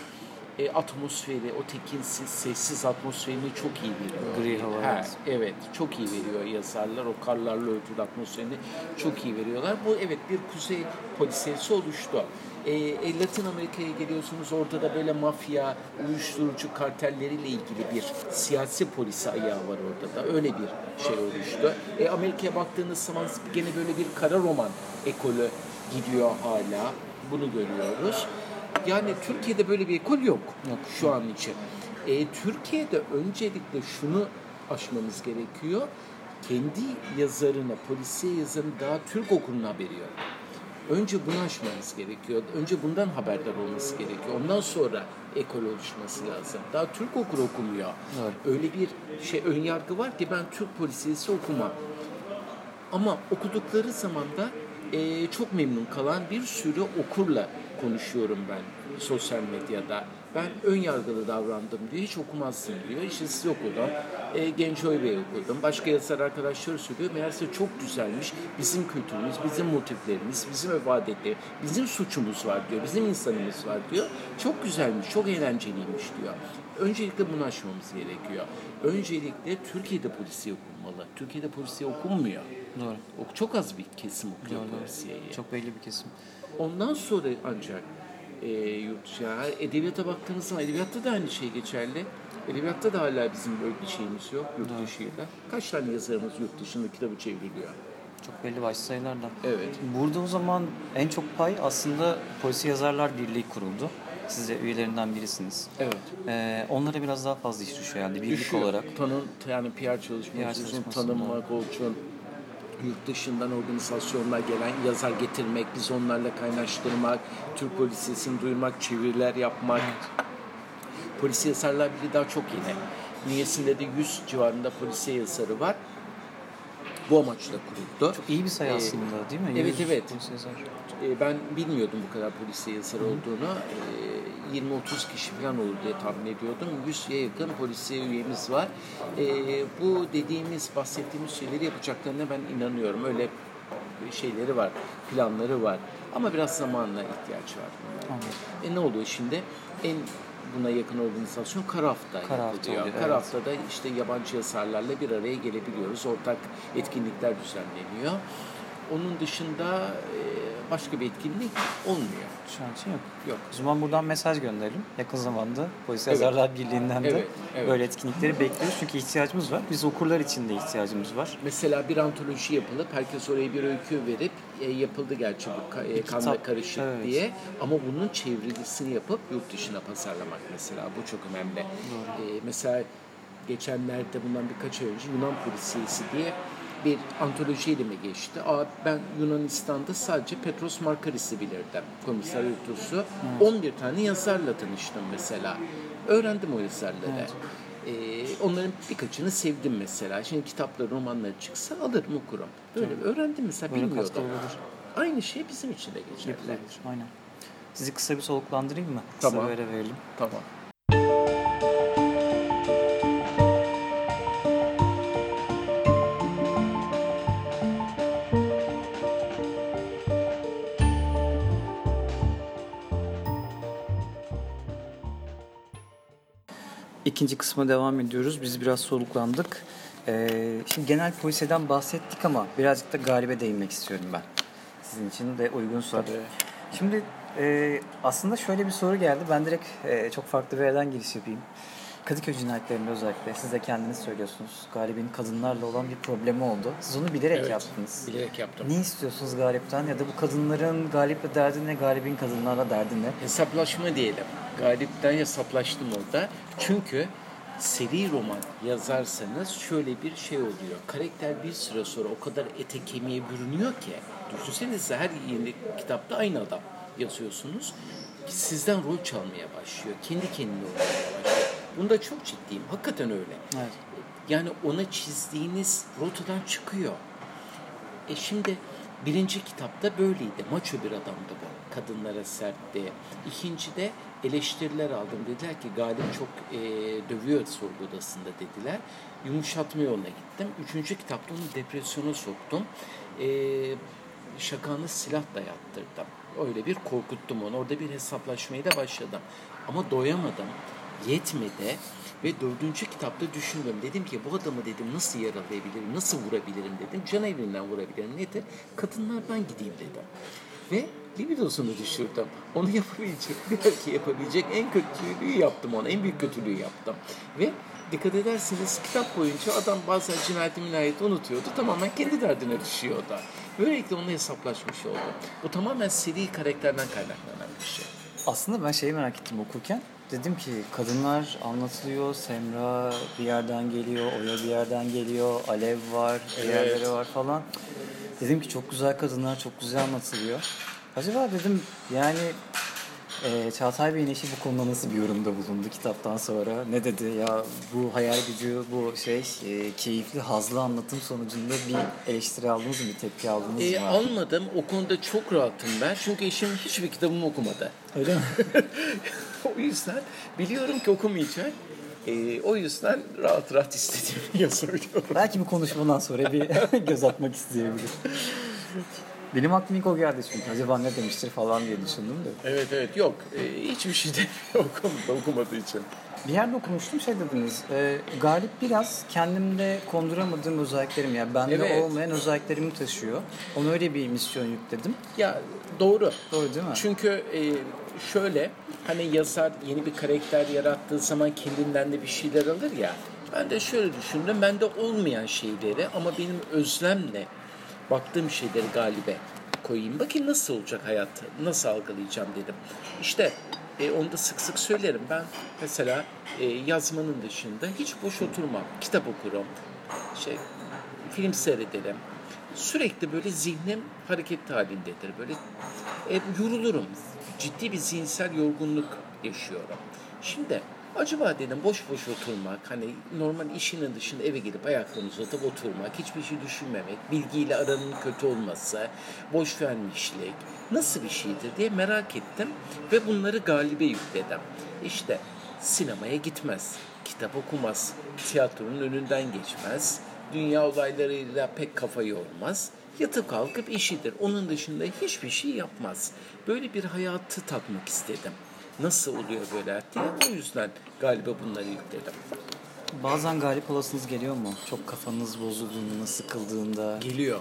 e, atmosferi, o tekinsiz, sessiz atmosferini çok iyi veriyor. Gri hava, Ha, evet. Evet, çok iyi veriyor yazarlar. O karlarla örtülü atmosferini çok iyi veriyorlar. Bu evet bir kuzey polisiyesi oluştu. Ee, e, Latin Amerika'ya geliyorsunuz orada da böyle mafya, uyuşturucu kartelleriyle ilgili bir siyasi polisi ayağı var orada da. Öyle bir şey oluştu. E, Amerika'ya baktığınız zaman gene böyle bir kara roman ekolü gidiyor hala. Bunu görüyoruz. Yani Türkiye'de böyle bir ekol yok, Yok. şu an için. E, Türkiye'de öncelikle şunu aşmamız gerekiyor. Kendi yazarına, polisiye yazarının daha Türk okulunun haberi yok. Önce bunu aşmamız gerekiyor. Önce bundan haberdar olması gerekiyor. Ondan sonra ekol oluşması lazım. Daha Türk okuru okumuyor. Evet. Öyle bir şey ön yargı var ki ben Türk polisiyesi okumam. Ama okudukları zaman da e, çok memnun kalan bir sürü okurla konuşuyorum ben sosyal medyada. Ben ön yargılı davrandım diyor. Hiç okumazsın diyor. İşte siz okudum. E, Gencoy Bey okudum. Başka yazar arkadaşlar söylüyor. Meğerse çok güzelmiş. Bizim kültürümüz, bizim motiflerimiz, bizim ibadetler, bizim suçumuz var diyor. Bizim insanımız var diyor. Çok güzelmiş, çok eğlenceliymiş diyor. Öncelikle bunu aşmamız gerekiyor. Öncelikle Türkiye'de polisiye okunmalı. Türkiye'de polisiye okunmuyor. Doğru. Çok az bir kesim okuyor doğru. polisiyeyi. Çok belli bir kesim. Ondan sonra ancak e, yurt dışı, yani edebiyata baktığınız zaman edebiyatta da aynı şey geçerli. Edebiyatta da hala bizim böyle bir şeyimiz yok yurt dışıyla. Kaç tane yazarımız yurt dışında kitabı çevriliyor? Çok belli başlı sayılardan. Evet. Burada o zaman en çok pay aslında Polisi Yazarlar Birliği kuruldu. Siz de üyelerinden birisiniz. Evet. Ee, onlara biraz daha fazla iş düşüyor yani birlik Düşüyor. olarak. Tanın, yani PR çalışması, PR çalışması, tanınmak olsun, yurt dışından organizasyonlar gelen yazar getirmek, biz onlarla kaynaştırmak, Türk polisiyesini duyurmak, çeviriler yapmak. Polisiye yazarlar biri daha çok yeni. Bünyesinde de 100 civarında polisiye yazarı var. Bu amaçla kuruldu. Çok iyi bir sayı Ee, aslında değil mi? evet, evet. polisi yazar. E, ben bilmiyordum bu kadar polisiye yazar olduğunu. E, 20-30 kişi falan olur diye tahmin ediyordum. 100'ye yakın polisiye üyemiz var. E, bu dediğimiz, bahsettiğimiz şeyleri yapacaklarına ben inanıyorum. Öyle şeyleri var, planları var. Ama biraz zamanla ihtiyaç var. Anladım. E ne oluyor şimdi? En buna yakın organizasyon Karaf'ta Karaf'ta yapılıyor. oluyor, evet. Karaf'ta da işte yabancı yazarlarla bir araya gelebiliyoruz. Ortak etkinlikler düzenleniyor. Onun dışında başka bir etkinlik olmuyor. Şu an için yok. Yok. O zaman buradan mesaj gönderelim. Yakın zamanda Polis Evet. Yazarlar Birliği'nden de Evet, evet. böyle etkinlikleri bekliyoruz. Çünkü ihtiyacımız var. Biz okurlar için de ihtiyacımız var. Mesela bir antoloji yapılıp herkes oraya bir öykü verip e, yapıldı gerçi bu e, kanla kitap, karışık evet. diye ama bunun çevrilisini yapıp yurt dışına pazarlamak mesela bu çok önemli. E, mesela geçenlerde bundan birkaç ay önce Yunan polisiyesi diye bir antoloji elime geçti. Aa, ben Yunanistan'da sadece Petros Markaris'i bilirdim. Komiser Yurtusu. 11 tane yazarla tanıştım mesela. Öğrendim o yazarları. Evet. Ee, onların birkaçını sevdim mesela. Şimdi kitapları, romanları çıksa alırım okurum. Böyle öğrendim mesela Böyle bilmiyordum. Aynı şey bizim için de geçerli. Aynen. Sizi kısa bir soluklandırayım mı? Kısa Tamam. ara verelim. Tamam. İkinci kısma devam ediyoruz. Biz biraz soluklandık. Ee, şimdi genel poliseden bahsettik ama birazcık da galibe değinmek istiyorum ben. Sizin için de uygunsa. Tabii. Şimdi e, aslında şöyle bir soru geldi. Ben direkt e, çok farklı bir yerden giriş yapayım. Kadıköy cinayetlerinde özellikle siz de kendiniz söylüyorsunuz. Galip'in kadınlarla olan bir problemi oldu. Siz onu bilerek Evet, yaptınız. Bilerek yaptım. Ne istiyorsunuz Galip'ten ya da bu kadınların Galip'le derdi ne, Galip'in kadınlarla derdi ne? Hesaplaşma diyelim. Galip'ten hesaplaştım orada. Çünkü seri roman yazarsanız şöyle bir şey oluyor. Karakter bir süre sonra o kadar ete kemiğe bürünüyor ki. Düşünsenize her yeni kitapta aynı adam yazıyorsunuz. Sizden rol çalmaya başlıyor. Kendi kendine oynamaya başlıyor. Bunda çok ciddiyim. Hakikaten öyle. Evet. Yani ona çizdiğiniz rotadan çıkıyor. E şimdi birinci kitapta böyleydi. Maço bir adamdı bu. Kadınlara sertti. İkincide eleştiriler aldım. Dediler ki Galip çok e, dövüyor sorgu odasında dediler. Yumuşatma yoluna gittim. Üçüncü kitapta onu depresyona soktum. E, şakanlı silah dayattırdım. Öyle bir korkuttum onu. Orada bir hesaplaşmaya da başladım. Ama doyamadım. Yetmedi. Ve dördüncü kitapta düşündüm. Dedim ki bu adamı dedim nasıl yaralayabilirim, nasıl vurabilirim dedim. Can evrinden vurabilirim. Nedir? Kadınlardan gideyim dedim. Ve libidosunu düşürdüm. Onu yapabilecek, belki yapabilecek en kötülüğü yaptım ona. En büyük kötülüğü yaptım. Ve dikkat ederseniz kitap boyunca adam bazen cinayeti minayeti unutuyordu. Tamamen kendi derdine düşüyordu. Böylelikle onunla hesaplaşmış oldum. Bu tamamen seri karakterden kaynaklanan bir şey. Aslında ben şeyi merak ettim okurken. Dedim ki kadınlar anlatılıyor, Semra bir yerden geliyor, Oya bir yerden geliyor, Alev var, diğerleri var falan. Dedim ki çok güzel kadınlar, çok güzel anlatılıyor. Acaba dedim yani e, Çağatay Bey'in eşi bu konuda nasıl bir yorumda bulundu kitaptan sonra? Ne dedi ya bu hayal gücü, bu şey e, keyifli, hazlı anlatım sonucunda bir eleştiri aldınız mı, bir tepki aldınız E, mı? almadım. O konuda çok rahatım ben. Çünkü eşim hiçbir kitabımı okumadı. Öyle mi? o yüzden biliyorum ki okumayacak. E, o yüzden rahat rahat istediğimi yazıyorum. Belki bu konuşmadan sonra bir göz atmak isteyebilir. Benim aklıma ilk o geldi çünkü. Acaba ne demiştir falan diye düşündüm de. Evet evet yok. E, hiçbir şey demiyor okumadı, okumadığı için. Bir yerde okumuştum şey dediniz. E, Galip biraz kendimde konduramadığım özelliklerim yani bende Evet. olmayan özelliklerimi taşıyor. Ona öyle bir misyon yükledim. Ya doğru. Doğru değil mi? Çünkü e, şöyle hani yazar yeni bir karakter yarattığı zaman kendinden de bir şeyler alır ya. Ben de şöyle düşündüm. Bende olmayan şeyleri ama benim özlemle baktığım şeyleri galibe koyayım. Bakayım nasıl olacak hayat, nasıl algılayacağım dedim. İşte e, onu da sık sık söylerim. Ben mesela e, yazmanın dışında hiç boş oturmam. Kitap okurum. Şey, film seyrederim. Sürekli böyle zihnim hareket halindedir. Böyle e, yorulurum. Ciddi bir zihinsel yorgunluk yaşıyorum. Şimdi acaba dedim boş boş oturmak, hani normal işinin dışında eve gidip ayaklarını uzatıp oturmak, hiçbir şey düşünmemek, bilgiyle aranın kötü olması, boş vermişlik nasıl bir şeydir diye merak ettim ve bunları galibe yükledim. İşte sinemaya gitmez, kitap okumaz, tiyatronun önünden geçmez, dünya olaylarıyla pek kafa yormaz. Yatıp kalkıp işidir. Onun dışında hiçbir şey yapmaz. Böyle bir hayatı tatmak istedim. Nasıl oluyor böyle diye. O yüzden galiba bunları yükledim. Bazen galip olasınız geliyor mu? Çok kafanız bozulduğunda, sıkıldığında. Geliyor.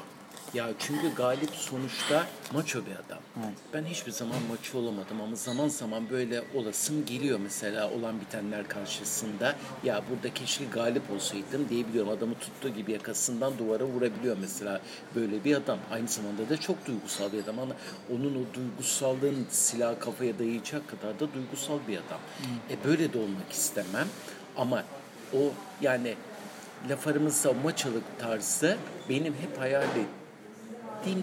Ya çünkü Galip sonuçta maço bir adam. Evet. Ben hiçbir zaman maço olamadım ama zaman zaman böyle olasım geliyor mesela olan bitenler karşısında. Ya burada keşke Galip olsaydım diyebiliyorum. Adamı tuttuğu gibi yakasından duvara vurabiliyor mesela. Böyle bir adam. Aynı zamanda da çok duygusal bir adam ama onun o duygusallığın silah kafaya dayayacak kadar da duygusal bir adam. E böyle de olmak istemem ama o yani laf aramızda maçalık tarzı benim hep hayal ettiğim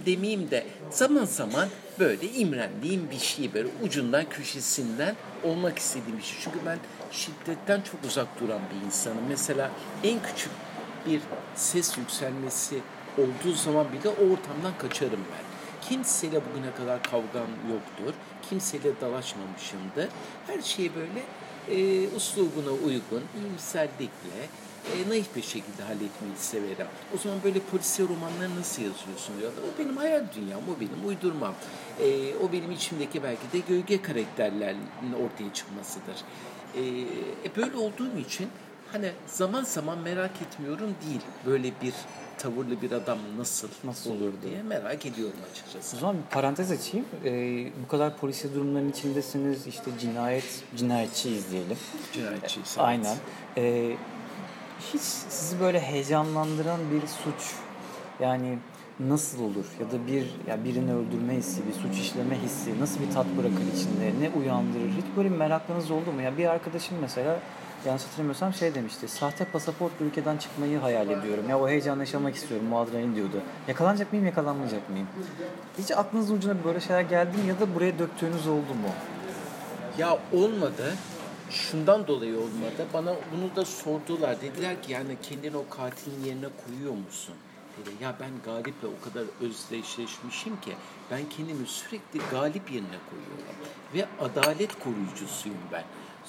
demeyeyim de zaman zaman böyle imrendiğim bir şey böyle ucundan köşesinden olmak istediğim bir şey. Çünkü ben şiddetten çok uzak duran bir insanım. Mesela en küçük bir ses yükselmesi olduğu zaman bile o ortamdan kaçarım ben. Kimseyle bugüne kadar kavgam yoktur. Kimseyle dalaşmamışımdır. Her şeyi böyle e, uslubuna uygun, iyimserlikle, e, naif bir şekilde halletmeyi severim. O zaman böyle polisiye romanları nasıl yazıyorsun diyor. O benim hayal dünyam, o benim uydurmam. E, o benim içimdeki belki de gölge karakterlerin ortaya çıkmasıdır. E, e, böyle olduğum için hani zaman zaman merak etmiyorum değil. Böyle bir tavırlı bir adam nasıl, Nasıl olur diye merak ediyorum açıkçası. O zaman bir parantez açayım. Ee, bu kadar polisiye durumların içindesiniz. İşte cinayet, cinayetçiyiz diyelim. Cinayetçi. evet. Aynen. Ee, hiç sizi böyle heyecanlandıran bir suç yani nasıl olur ya da bir ya birini öldürme hissi, bir suç işleme hissi nasıl bir tat bırakır içinde, ne uyandırır? Hiç böyle meraklarınız oldu mu? Ya bir arkadaşım mesela yanlış hatırlamıyorsam şey demişti. Sahte pasaportla ülkeden çıkmayı hayal ediyorum. Ya o heyecanı yaşamak istiyorum. O adrenalin diyordu. Yakalanacak mıyım, yakalanmayacak mıyım? Hiç aklınızın ucuna böyle şeyler geldi mi ya da buraya döktüğünüz oldu mu? Ya olmadı. Şundan dolayı olmadı. Bana bunu da sordular. Dediler ki yani kendini o katilin yerine koyuyor musun? Dedi. Ya ben Galip'le o kadar özdeşleşmişim ki ben kendimi sürekli Galip yerine koyuyorum. Ve adalet koruyucusuyum ben.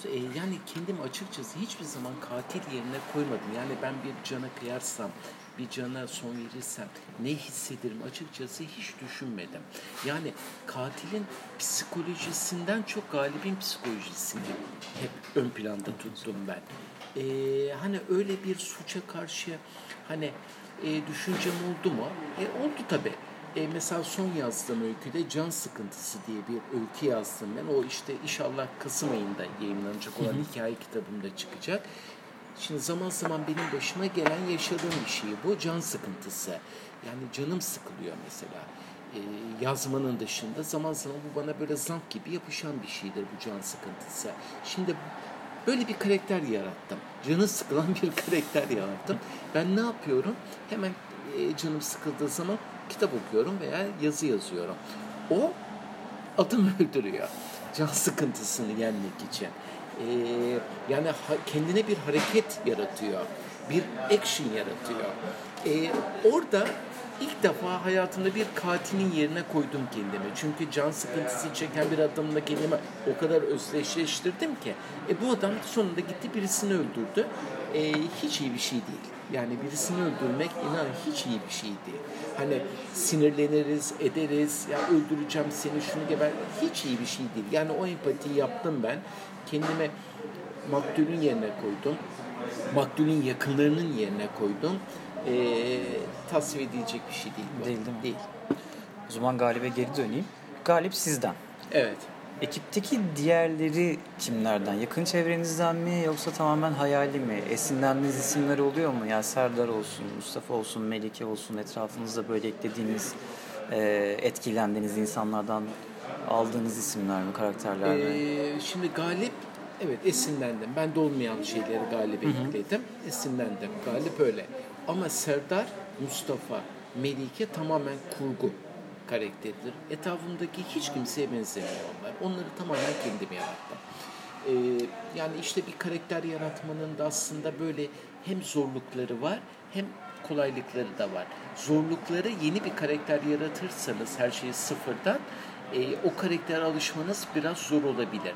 E, Yani kendimi açıkçası hiçbir zaman katil yerine koymadım. Yani ben bir cana kıyarsam, bir cana son verirsem ne hissederim açıkçası hiç düşünmedim. Yani katilin psikolojisinden çok galibin psikolojisini hep ön planda tuttum ben. Ee, hani öyle bir suça karşı hani e, düşüncem oldu mu? E, oldu tabii. E, mesela son yazdığım öyküde Can Sıkıntısı diye bir öykü yazdım ben. O işte inşallah Kasım ayında yayınlanacak olan hikaye kitabımda çıkacak. Şimdi zaman zaman benim başıma gelen yaşadığım bir şey bu. Can sıkıntısı. Yani canım sıkılıyor mesela. E, yazmanın dışında zaman zaman bu bana böyle zank gibi yapışan bir şeydir bu can sıkıntısı. Şimdi böyle bir karakter yarattım. Canı sıkılan bir karakter yarattım. Ben ne yapıyorum? Hemen e, canım sıkıldığı zaman kitap okuyorum veya yazı yazıyorum. O adam öldürüyor. Can sıkıntısını yenmek için. Ee, yani ha- kendine bir hareket yaratıyor. Bir action yaratıyor. Ee, orada ilk defa hayatımda bir katilin yerine koydum kendimi. Çünkü can sıkıntısı çeken bir adamla kendimi o kadar özdeşleştirdim ki. E, bu adam sonunda gitti birisini öldürdü. E, hiç iyi bir şey değil. Yani birisini öldürmek inan hiç iyi bir şey değil. Hani sinirleniriz, ederiz, ya öldüreceğim seni şunu geber. Hiç iyi bir şey değil. Yani o empatiyi yaptım ben. Kendime maktulün yerine koydum. Maktulün yakınlarının yerine koydum. Ee, tasvir edilecek bir şey değil bu. Değil, değil mi? Değil. O zaman Galip'e geri döneyim. Galip sizden. Evet. Ekipteki diğerleri kimlerden? Yakın çevrenizden mi yoksa tamamen hayali mi? Esinlendiğiniz isimler oluyor mu? Yani Serdar olsun, Mustafa olsun, Melike olsun etrafınızda böyle eklediğiniz, e, etkilendiğiniz insanlardan aldığınız isimler mi, karakterler mi? Ee, şimdi Galip evet esinlendim. Ben de olmayan şeyleri Galip'e ekledim. Esinlendim. Galip öyle. Ama Serdar, Mustafa, Melike tamamen kurgu karakteridir. Etrafımdaki hiç kimseye benzemiyor onlar. Onları tamamen kendim yarattım. Ee, yani işte bir karakter yaratmanın da aslında böyle hem zorlukları var hem kolaylıkları da var. Zorlukları yeni bir karakter yaratırsanız her şeyi sıfırdan e, o karaktere alışmanız biraz zor olabilir.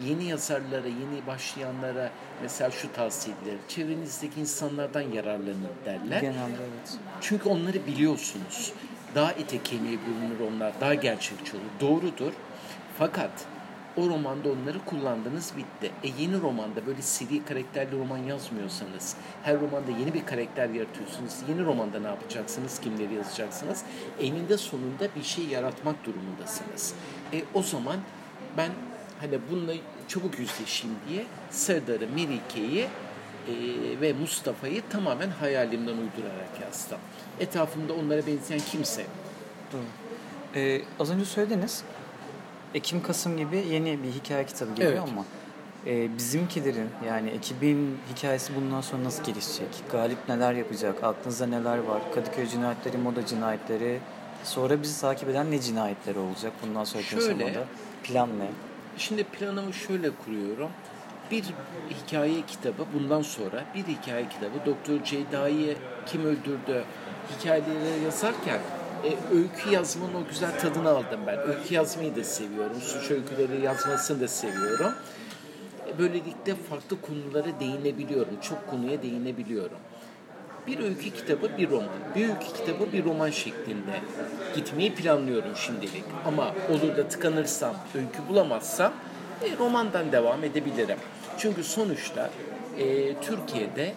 Yeni yazarlara, yeni başlayanlara mesela şu tavsiye edilir. Çevrenizdeki insanlardan yararlanın derler. Genelde evet. Çünkü onları biliyorsunuz. Daha ete kemiğe bürünür onlar. Daha gerçekçi olur. Doğrudur. Fakat o romanda onları kullandınız bitti. E yeni romanda böyle seri karakterli roman yazmıyorsanız, her romanda yeni bir karakter yaratıyorsunuz. Yeni romanda ne yapacaksınız, kimleri yazacaksınız? Eninde sonunda bir şey yaratmak durumundasınız. E o zaman ben hani bununla çabuk yüzleşeyim diye Serdar'ı, Melike'yi e, ve Mustafa'yı tamamen hayalimden uydurarak yazdım. Etrafımda onlara benzeyen kimse. Doğru. Ee, az önce söylediniz. Ekim Kasım gibi yeni bir hikaye kitabı geliyor Evet. ama e, bizimkilerin yani ekibin hikayesi bundan sonra nasıl gelişecek? Galip neler yapacak? Aklınızda neler var? Kadıköy cinayetleri, moda cinayetleri. Sonra bizi takip eden ne cinayetleri olacak bundan sonraki Şöyle. aşamada? Plan ne? Şimdi planımı şöyle kuruyorum. Bir hikaye kitabı bundan sonra bir hikaye kitabı Doktor Ceyda'yı kim öldürdü hikayeleri yazarken e, öykü yazmanın o güzel tadını aldım ben. Öykü yazmayı da seviyorum. Suç öyküleri yazmasını da seviyorum. E, Böylelikle farklı konulara değinebiliyorum. Çok konuya değinebiliyorum. Bir öykü kitabı bir roman. Bir öykü kitabı bir roman şeklinde gitmeyi planlıyorum şimdilik. Ama olur da tıkanırsam, öykü bulamazsam e, romandan devam edebilirim. Çünkü sonuçta e, Türkiye'de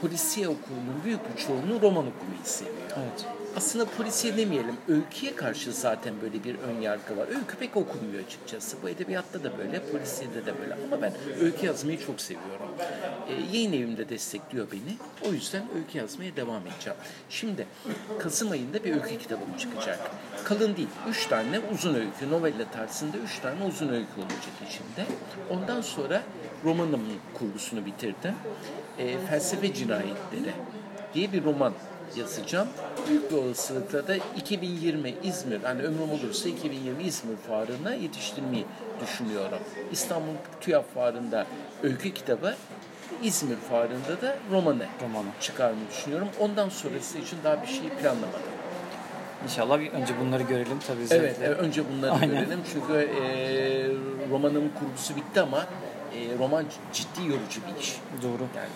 polisiye okulunun büyük bir çoğunluğu roman okumayı seviyor. Evet. Aslında polisiye demeyelim, öyküye karşı zaten böyle bir ön yargı var. Öykü pek okunmuyor açıkçası. Bu edebiyatta da böyle, polisiyede de böyle. Ama ben öykü yazmayı çok seviyorum. Ee, yayın evimde destekliyor beni. O yüzden öykü yazmaya devam edeceğim. Şimdi Kasım ayında bir öykü kitabım çıkacak. Kalın değil, üç tane uzun öykü, novella tarzında üç tane uzun öykü olacak içinde. Ondan sonra romanımın kurgusunu bitirdim. Ee, Felsefe Cinayetleri diye bir roman yazacağım. Büyük bir olasılıkla da 2020 İzmir, hani ömrüm olursa 2020 İzmir fuarına yetiştirmeyi düşünüyorum. İstanbul TÜYAP fuarında öykü kitabı, İzmir fuarında da romanı, Romanı. çıkarmayı düşünüyorum. Ondan sonrası için daha bir şey planlamadım. İnşallah bir önce bunları görelim tabii. Evet, özellikle. e, önce bunları Aynen. görelim. Çünkü e, romanın kurgusu bitti ama e, roman ciddi yorucu bir iş. Doğru. Yani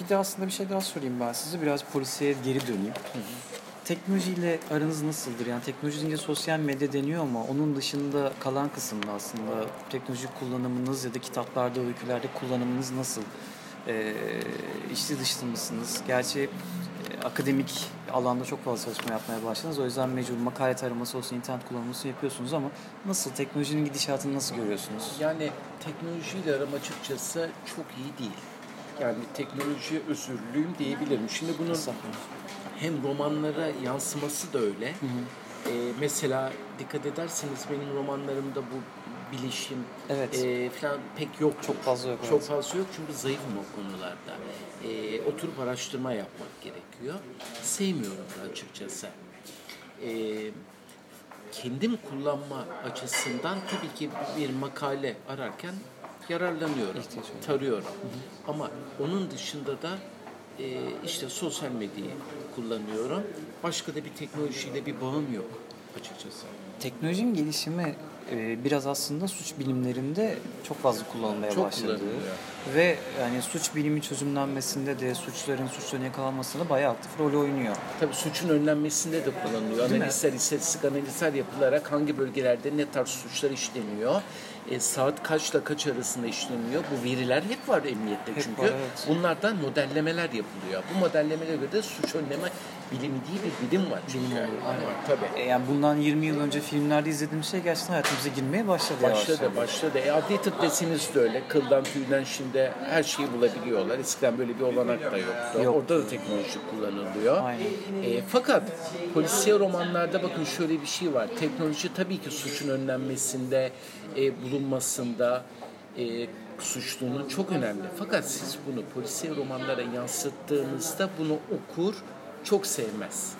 Bir de aslında bir şey daha sorayım ben size. Biraz polisiye geri döneyim. Teknolojiyle aranız nasıldır? Yani teknoloji deyince sosyal medya deniyor ama onun dışında kalan kısımda aslında teknoloji kullanımınız ya da kitaplarda, öykülerde kullanımınız nasıl? Ee, içli dışlı mısınız? Gerçi e, akademik alanda çok fazla çalışma yapmaya başladınız. O yüzden mecbur makale taraması olsun, internet kullanması yapıyorsunuz ama nasıl? Teknolojinin gidişatını nasıl görüyorsunuz? Yani teknolojiyle aram açıkçası çok iyi değil. Yani teknolojiye özürlüyüm diyebilirim. Şimdi bunun hem romanlara yansıması da öyle. Ee, mesela dikkat ederseniz benim romanlarımda bu bilişim Evet. e, falan pek yok. Çok fazla yok, Çok fazla yok çünkü zayıfım o konularda. Ee, oturup araştırma yapmak gerekiyor. Sevmiyorum da açıkçası. Ee, kendim kullanma açısından tabii ki bir makale ararken yararlanıyorum, İhtiyaç var. tarıyorum. Ama onun dışında da e, işte sosyal medyayı kullanıyorum. Başka da bir teknolojiyle bir bağım yok açıkçası. Teknolojinin gelişimi e, biraz aslında suç bilimlerinde çok fazla kullanılmaya Çok başladı. Ve yani suç bilimi çözümlenmesinde de suçların suçların yakalanmasında bayağı aktif rol oynuyor. Tabii suçun önlenmesinde de kullanılıyor. Değil mi? Analizler, istatistik analizler yapılarak hangi bölgelerde ne tarz suçlar işleniyor, e, saat kaçla kaç arasında işleniyor. Bu veriler hep var emniyette Hep çünkü. var, evet. Bunlardan modellemeler yapılıyor. Bu modellemelere göre de suç önleme bilimi diye bir bilim var çünkü. Bilim oluyor, aynen. Tabii. E, yani bundan 20 yıl önce filmlerde izlediğimiz şey gerçekten hayatımıza girmeye başladı. Başladı, yavaş. başladı. E, adli tıp deseniz de öyle. Kıldan tüyden şimdi her şeyi bulabiliyorlar. Eskiden böyle bir olanak da yoktu. Yok. Orada da teknoloji kullanılıyor. Aynen. E, fakat polisiye romanlarda bakın şöyle bir şey var. Teknoloji tabii ki suçun önlenmesinde, e, bulunmasında, e, suçlunun çok önemli. Fakat siz bunu polisiye romanlara yansıttığınızda bunu okur çok sevmez.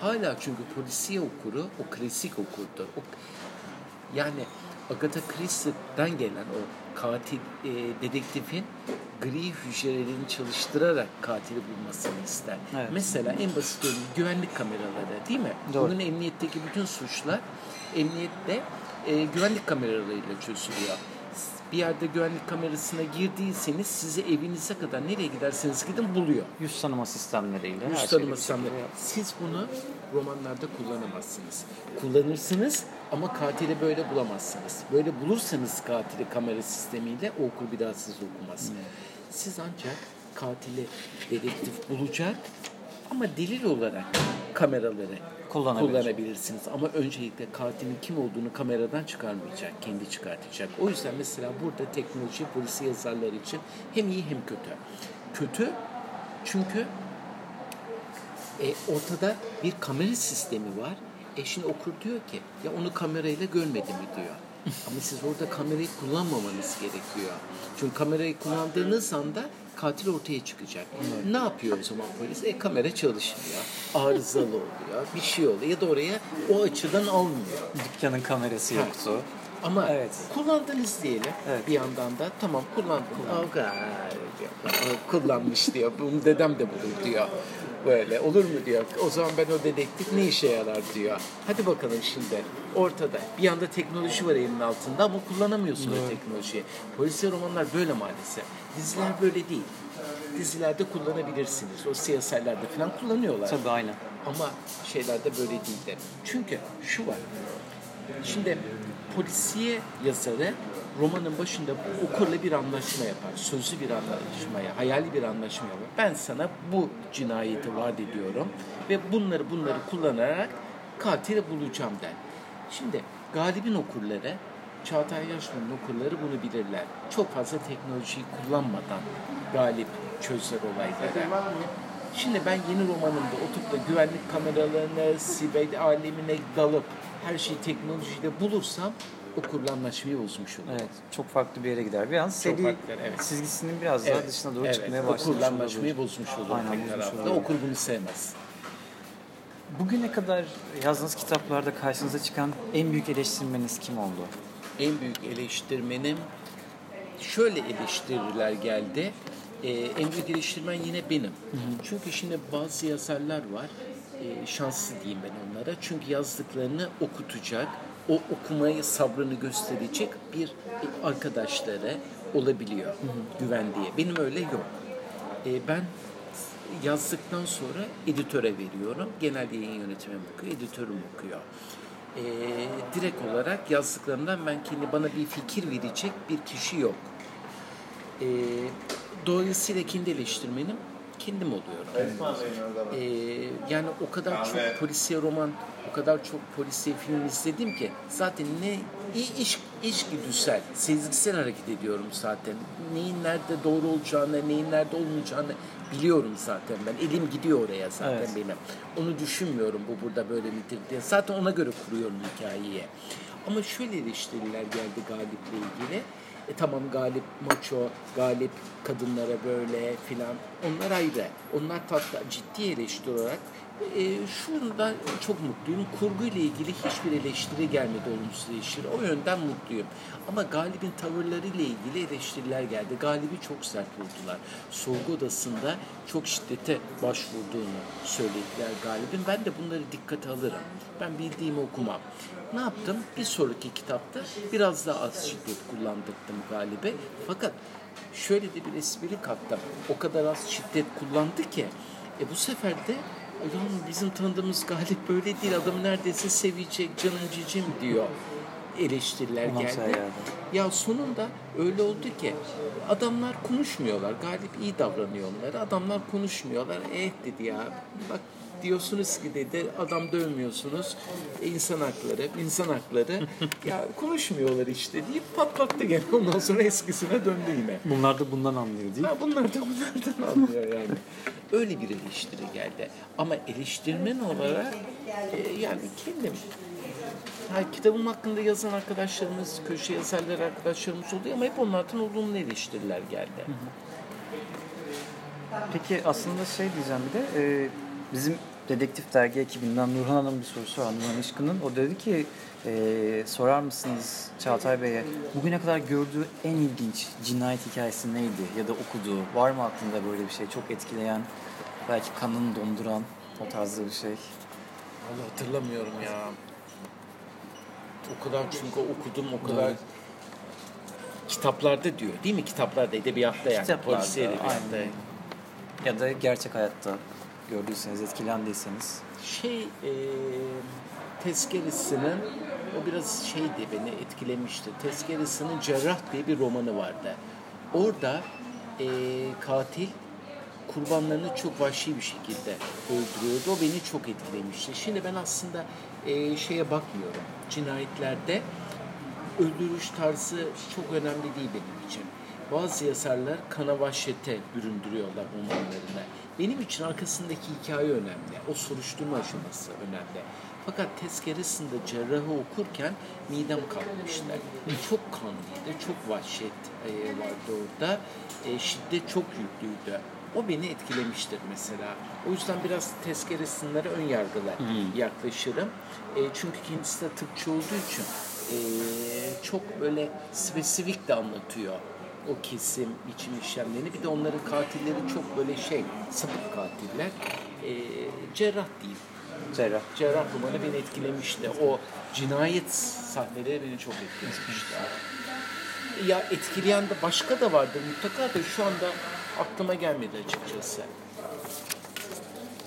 Hala çünkü polisiye okuru o klasik okurdur. O, yani Agatha Christie'den gelen o katil e, dedektifin gri hücrelerini çalıştırarak katili bulmasını ister. Evet. Mesela en basit örneği güvenlik kameraları değil mi? Doğru. Bugün emniyetteki bütün suçlar emniyette e, güvenlik kameralarıyla çözülüyor. Bir yerde güvenlik kamerasına girdiyseniz sizi evinize kadar nereye giderseniz gidin buluyor. Yüz tanıma sistemleriyle. Yüz şeyi tanıma sistemleri. Siz bunu romanlarda kullanamazsınız. Kullanırsınız ama katili böyle bulamazsınız. Böyle bulursanız katili kamera sistemiyle o okur bir daha siz okumaz. Siz ancak katili dedektif bulacak ama delil olarak kameraları Kullanabilir. kullanabilirsiniz. Ama öncelikle katilin kim olduğunu kameradan çıkarmayacak, kendi çıkartacak. O yüzden mesela burada teknoloji polisi yazarlar için hem iyi hem kötü. Kötü çünkü e, ortada bir kamera sistemi var. E şimdi okur diyor ki ya onu kamerayla görmedi mi diyor. Ama siz orada kamerayı kullanmamanız gerekiyor. Çünkü kamerayı kullandığınız anda katil ortaya çıkacak. Ne yapıyor o zaman polis? E kamera çalışmıyor. Arızalı oluyor. Bir şey oluyor. Ya da oraya o açıdan almıyor. Dükkanın kamerası yoktu. Ama Evet. kullandınız diyelim Evet. bir yandan da tamam kullandım. Diyor. Aa, Kullanmış diyor. Bunu dedem de bulur diyor. Böyle olur mu diyor. O zaman ben o dedektif ne işe yarar diyor. Hadi bakalım şimdi ortada. Bir yanda teknoloji var elinin altında ama kullanamıyorsun o teknolojiyi. Polisiye romanlar böyle maalesef. Diziler böyle değil. Dizilerde kullanabilirsiniz. O siyasetlerde falan kullanıyorlar. Tabii aynen. Ama şeylerde böyle değildi. Çünkü şu var. Şimdi polisiye yazarı romanın başında okurla bir anlaşma yapar. Sözlü bir anlaşmaya, hayali bir anlaşma yapar. Ben sana bu cinayeti vaat ediyorum ve bunları bunları kullanarak katili bulacağım der. Şimdi Galip'in okurları, Çağatay Yaşlı'nın okurları bunu bilirler. Çok fazla teknolojiyi kullanmadan Galip çözer olayları. Şimdi ben yeni romanımda oturup da güvenlik kameralarına, siber alemine dalıp her şeyi teknolojiyle bulursam okurla anlaşmayı bozmuş olurum. Evet. Çok farklı bir yere gider. Bir an seri farklı, evet. çizgisinin biraz daha dışına doğru çıkmaya başlamış okurla anlaşmayı bozmuş olurum Aynen, bozmuş olabilir. Okur bunu sevmez. Bugüne kadar yazdığınız kitaplarda karşınıza çıkan en büyük eleştirmeniz kim oldu? en büyük eleştirmenim şöyle eleştiriler geldi. Ee, en büyük eleştirmen yine benim. Çünkü şimdi bazı yazarlar var. Ee, şanslı diyeyim ben onlara. Çünkü yazdıklarını okutacak, o okumayı sabrını gösterecek bir arkadaşları olabiliyor güvendiği. Benim öyle yok. Ee, ben yazdıktan sonra editöre veriyorum. Genel yayın yönetmeni okuyor, editörüm okuyor. Ee, direkt olarak yazdıklarımdan ben kendi bana bir fikir verecek bir kişi yok. Ee, dolayısıyla kendi eleştirmenim kendim oluyorum. Ee, yani o kadar çok polisiye roman, o kadar çok polisiye film izledim ki zaten ne iyi iş içgüdüsel, sezgisel hareket ediyorum zaten. Neyin nerede doğru olacağını, neyin nerede olmayacağını biliyorum zaten ben. Elim gidiyor oraya zaten Evet. benim. Onu düşünmüyorum bu burada böyle midir diye. Zaten ona göre kuruyorum hikayeyi. Ama şöyle eleştiriler geldi Galip'le ilgili. E tamam Galip maço, Galip kadınlara böyle filan. Onlar ayrı. Onlar tatlı, ciddi eleştiri olarak. E, şunda çok mutluyum. Kurgu ile ilgili hiçbir eleştiri gelmedi olumsuz eleştiri. O yönden mutluyum. Ama Galip'in tavırları ile ilgili eleştiriler geldi. Galip'i çok sert vurdular. Sorgu odasında çok şiddete başvurduğunu söylediler Galip'in. Ben de bunları dikkate alırım. Ben bildiğimi okumam. Ne yaptım? Bir sonraki kitapta biraz daha az şiddet kullandırdım Galip'e. Fakat şöyle de bir espri kattım. O kadar az şiddet kullandı ki e bu sefer de "Ulan bizim tanıdığımız Galip böyle değil. Adam neredeyse sevecek canım cicim diyor eleştiriler geldi. Ya sonunda öyle oldu ki adamlar konuşmuyorlar. Galip iyi davranıyor onlara. Adamlar konuşmuyorlar. Eh dedi ya bak diyorsunuz ki dedi adam dövmüyorsunuz. İnsan hakları, insan hakları. ya konuşmuyorlar işte deyip patlattı gene. Ondan sonra eskisine döndü yine. Bunlar da bundan anlıyor değil mi? Ha, bunlar da bunlardan anlıyor yani. Öyle bir eleştiri geldi. Ama eleştirmen olarak e, yani kendim Ha, kitabım hakkında yazan arkadaşlarımız, köşe yazarları arkadaşlarımız oluyor ama hep onlardan olumlu eleştiriler geldi. Peki aslında şey diyeceğim bir de e, bizim Dedektif Dergi ekibinden Nurhan Hanım bir sorusu var. Nurhan Işkın'ın. O dedi ki e, sorar mısınız Çağatay Bey'e bugüne kadar gördüğü en ilginç cinayet hikayesi neydi? Ya da okuduğu var mı aklında böyle bir şey? Çok etkileyen, belki kanını donduran o tarzda bir şey. Vallahi hatırlamıyorum ya. O kadar çünkü okudum o kadar. Evet. kitaplarda diyor değil mi? Kitaplarda, edebiyatta yani. Kitaplarda, Polisiye edebiyatta. aynen. Ya da gerçek hayatta gördüyseniz, etkilendiyseniz. Şey, e, Tezkeresinin, o biraz şeydi beni etkilemişti. Tezkeresinin Cerrah diye bir romanı vardı. Orada e, katil kurbanlarını çok vahşi bir şekilde öldürüyordu. O beni çok etkilemişti. Şimdi ben aslında e, şeye bakmıyorum. Cinayetlerde öldürüş tarzı çok önemli değil benim için. Bazı yazarlar kana vahşete büründürüyorlar romanlarına. Benim için arkasındaki hikaye önemli. O soruşturma aşaması önemli. Fakat tezkeresinde cerrahı okurken midem kalkmıştı. Çok kanlıydı, çok vahşet e, vardı orada. E, şiddet çok yüklüydü. O beni etkilemiştir mesela. O yüzden biraz tezkeresinlere ön yargılı yaklaşırım. E, çünkü kendisi de tıpçı olduğu için e, çok böyle spesifik de anlatıyor o kesim biçim işlemlerini. Bir de onların katilleri çok böyle şey, sapık katiller. E, cerrah diyeyim. Cerrah. Cerrah romanı beni etkilemişti. O cinayet sahneleri beni çok etkilemişti. Ya etkileyen de başka da vardır mutlaka da şu anda aklıma gelmedi açıkçası.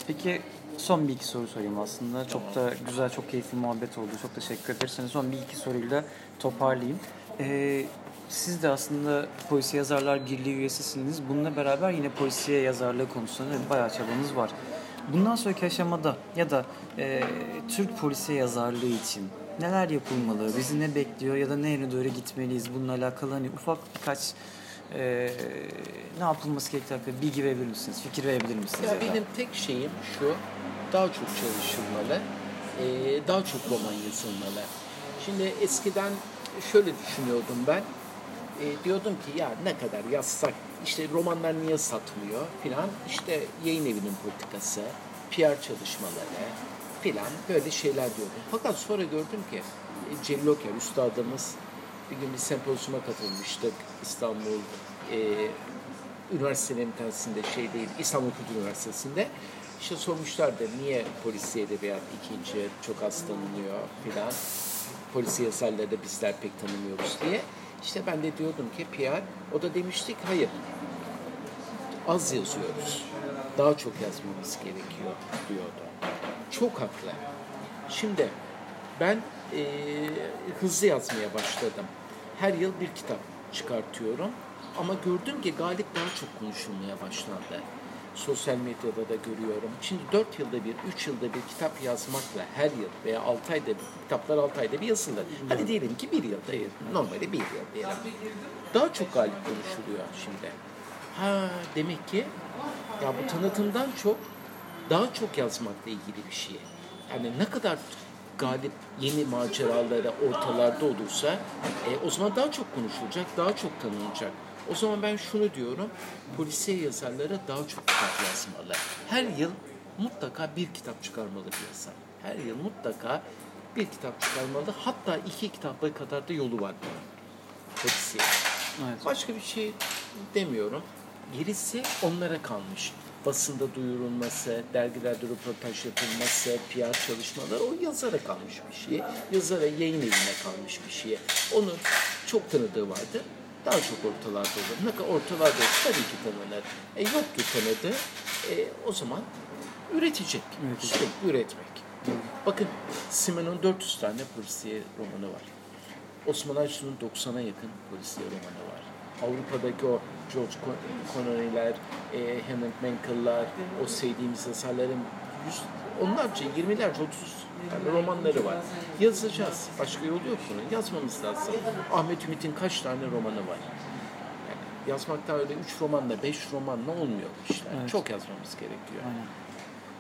Peki son bir iki soru sorayım aslında. Çok da güzel, çok keyifli muhabbet oldu. Çok teşekkür ederiz. Son bir iki soruyla toparlayayım. Ee, siz de aslında Polisiye Yazarlar Birliği üyesisiniz. Bununla beraber yine polisiye yazarlığı konusunda da bayağı çabanız var. Bundan sonraki aşamada ya da e, Türk polisiye yazarlığı için neler yapılmalı, bizi ne bekliyor ya da ne yöne doğru gitmeliyiz bununla alakalı hani ufak birkaç e, ne yapılması gerektiği hakkında bilgi verebilir misiniz, fikir verebilir misiniz? Ya ya da? benim tek şeyim şu, daha çok çalışılmalı, eee, daha çok roman yazılmalı. Şimdi eskiden şöyle düşünüyordum ben, Eee, diyordum ki ya ne kadar yazsak, işte romanlar niye satmıyor filan, işte yayın evinin politikası, PR çalışmaları filan böyle şeyler diyordum. Fakat sonra gördüm ki e, Celil Oker, üstadımız bir gün bir sempozyuma katılmıştık İstanbul eee üniversitelerin bir tanesinde şey değil, İstanbul Kültür Üniversitesi'nde. İşte sormuşlardı niye polisiye edebiyat ikinci çok az tanınıyor filan. Polisiye yazarları da bizler pek tanımıyoruz diye. İşte ben de diyordum ki PR, o da demiştik hayır. Az yazıyoruz. Daha çok yazmamız gerekiyor diyordu. Çok haklı. Şimdi ben eee, hızlı yazmaya başladım. Her yıl bir kitap çıkartıyorum. Ama gördüm ki galip daha çok konuşulmaya başlandı. Sosyal medyada da görüyorum. Şimdi 4 yılda bir, 3 yılda bir kitap yazmakla her yıl veya 6 ayda bir, kitaplar 6 ayda bir yazılır. Hadi diyelim ki bir yılda, normalde bir yıl diyelim. Daha çok galip konuşuluyor şimdi. Ha demek ki ya bu tanıtımdan çok daha çok yazmakla ilgili bir şey. Yani ne kadar galip yeni maceralara ortalarda olursa e, o zaman daha çok konuşulacak, daha çok tanınacak. O zaman ben şunu diyorum, polisiye yazarlara daha çok kitap yazmalı. Her yıl mutlaka bir kitap çıkarmalı bir yazar. Her yıl mutlaka bir kitap çıkarmalı. Hatta iki kitapla kadar da yolu var. Polisiye. Evet. Başka bir şey demiyorum. Gerisi onlara kalmış. Basında duyurulması, dergilerde röportaj yapılması, PR çalışmaları o yazara kalmış bir şey. Yazara yayın evine kalmış bir şey. Onun çok tanıdığı vardı. Daha çok ortalarda olur. Ne kadar ortalarda olur tabii ki tanınır. E, yoktu tanıdığı. E, o zaman üretecek. Üretecek. Sürekli üretmek. Bakın Simen'in 400 tane polisiye romanı var. Osman Aysun'un 90'a yakın polisiye romanı var. Avrupa'daki o George Con- Connery'ler, e, Henrik Menkel'lar, o sevdiğimiz yazarların yüz, onlarca, yirmilerce, otuz tane romanları var. Yazacağız. Başka yolu yok bunun. Yazmamız lazım. Ahmet Ümit'in kaç tane romanı var? Yani yazmakta öyle üç romanla, beş romanla olmuyor işler. Evet. Çok yazmamız gerekiyor. Aynen.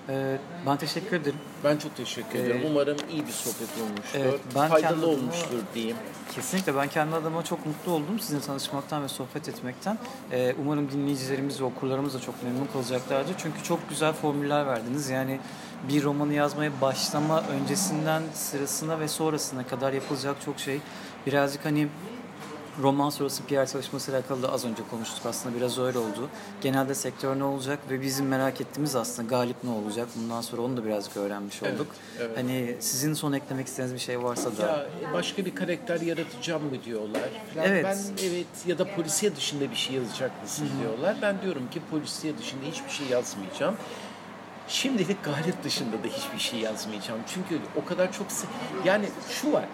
Ee, ben teşekkür ederim. Ben çok teşekkür ediyorum. Ee, Umarım iyi bir sohbet olmuştur. evet, ben Faydalı adıma- olmuştur diyeyim. Kesinlikle ben kendi adıma çok mutlu oldum sizinle tanışmaktan ve sohbet etmekten. Ee, umarım dinleyicilerimiz ve okurlarımız da çok memnun kalacaklardır. Çünkü çok güzel formüller verdiniz. Yani bir romanı yazmaya başlama öncesinden sırasına ve sonrasına kadar yapılacak çok şey. Birazcık hani roman sonrası PR çalışmasıyla alakalı da az önce konuştuk aslında biraz öyle oldu. Genelde sektör ne olacak ve bizim merak ettiğimiz aslında galip ne olacak bundan sonra onu da birazcık öğrenmiş Evet, olduk. evet. Hani sizin son eklemek istediğiniz bir şey varsa da. Ya başka bir karakter yaratacağım mı diyorlar. falan. Evet. Ben evet ya da polisiye dışında bir şey yazacak mısın diyorlar. Ben diyorum ki polisiye dışında hiçbir şey yazmayacağım. Şimdilik Galip dışında da hiçbir şey yazmayacağım. Çünkü o kadar çok... Yani şu var,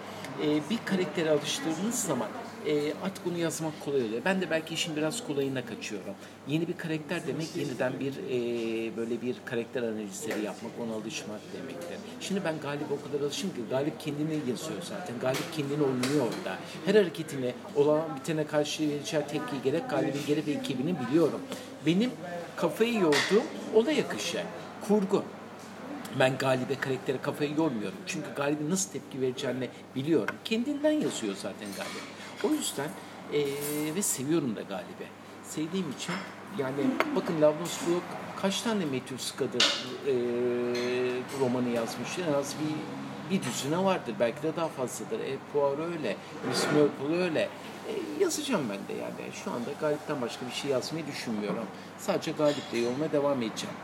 e, bir karaktere alıştırdığınız zaman e, artık onu yazmak kolay oluyor. Ben de belki işin biraz kolayına kaçıyorum. Yeni bir karakter demek yeniden bir e, böyle bir karakter analizleri yapmak, ona alışmak demektir. Şimdi ben Galip'e o kadar alışım ki Galip kendini yazıyor zaten. Galip kendini oynuyor orada. Her hareketine, olan bitene karşı vereceği tepkiyi gerek Galip'in gerek ekibini biliyorum. Benim kafayı yorduğum olay akışı, kurgu. Ben Galip'e karaktere kafayı yormuyorum. Çünkü Galip'in nasıl tepki vereceğini biliyorum. Kendinden yazıyor zaten Galip. O yüzden eee, ve seviyorum da Galip'i. Sevdiğim için yani bakın Lavros Blok kaç tane Matthew Scudder eee, romanı yazmış? En az bir, bir düzine vardır. Belki de daha fazladır. E, Poirot öyle. Miss Marple öyle. E, yazacağım ben de yani. Şu anda Galip'ten başka bir şey yazmayı düşünmüyorum. Sadece Galip'le yoluma devam edeceğim.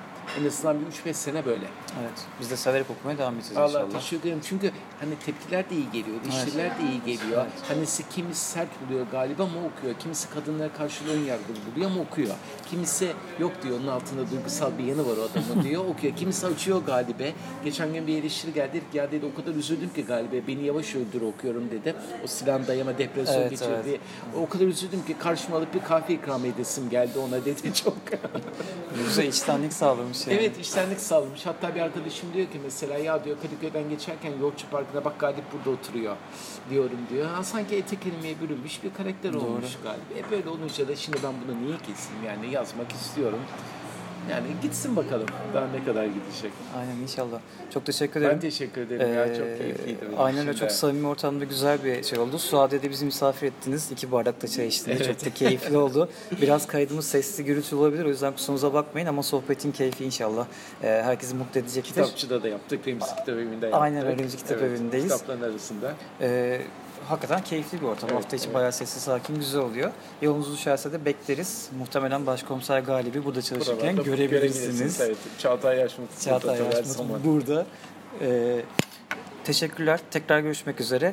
En azından bir 3-5 sene böyle. Evet. Biz de severek okumaya devam edeceğiz Allah inşallah. teşekkür ederim. Çünkü hani tepkiler de iyi geliyor, eleştiriler de iyi geliyor. Evet. Hani kimisi sert buluyor galiba mı okuyor, kimisi kadınlara karşı ön yargılı buluyor mu okuyor. Kimisi yok diyor onun altında duygusal bir yanı var o adamın diyor okuyor. Kimisi açıyor galibe. Geçen gün bir eleştiri geldi ya dedi o kadar üzüldüm ki galibe beni yavaş öldür okuyorum dedi. O silahın dayama depresyon Evet, geçirdi. evet. O kadar üzüldüm ki karşıma alıp bir kahve ikram edesim geldi ona dedi çok. Güzel içtenlik sağlamış yani. Evet iştenlik sağlamış. Hatta bir arkadaşım diyor ki mesela ya diyor Kadıköy'den geçerken Yolcu Parkı'na bak Galip burada oturuyor diyorum diyor. Ha, sanki ete kelimeye bürünmüş bir karakter Doğru. olmuş Galip. E böyle olunca da şimdi ben bunu niye keseyim yani yazmak istiyorum. Yani gitsin bakalım daha ne kadar gidecek. Aynen inşallah. Çok teşekkür ederim. Ben teşekkür ederim ya çok Ee, keyifliydi. Aynen öyle çok samimi ortamda güzel bir şey oldu. Suade'de bizi misafir ettiniz. İki bardak da çay içtiniz. Evet. Çok da keyifli oldu. Biraz kaydımız sesli gürültülü olabilir. O yüzden kusurumuza bakmayın ama sohbetin keyfi inşallah e, herkesi mutlu edecektir. Kitapçıda da yaptık, Remzi Kitap Evi'nde yaptık. Aynen, Remzi Kitap Evi'ndeyiz. Kitapların arasında. Ee, hakikaten keyifli bir ortam. Evet, Hafta içi evet. bayağı sessiz sakin güzel oluyor. Yolunuz düşerse de bekleriz. Muhtemelen Başkomiser Galibi burada çalışırken Buralarda görebilirsiniz. Evet. Çağatay Yaşmut. Çağatay her Yaşmut burada. Ee, teşekkürler. Tekrar görüşmek üzere.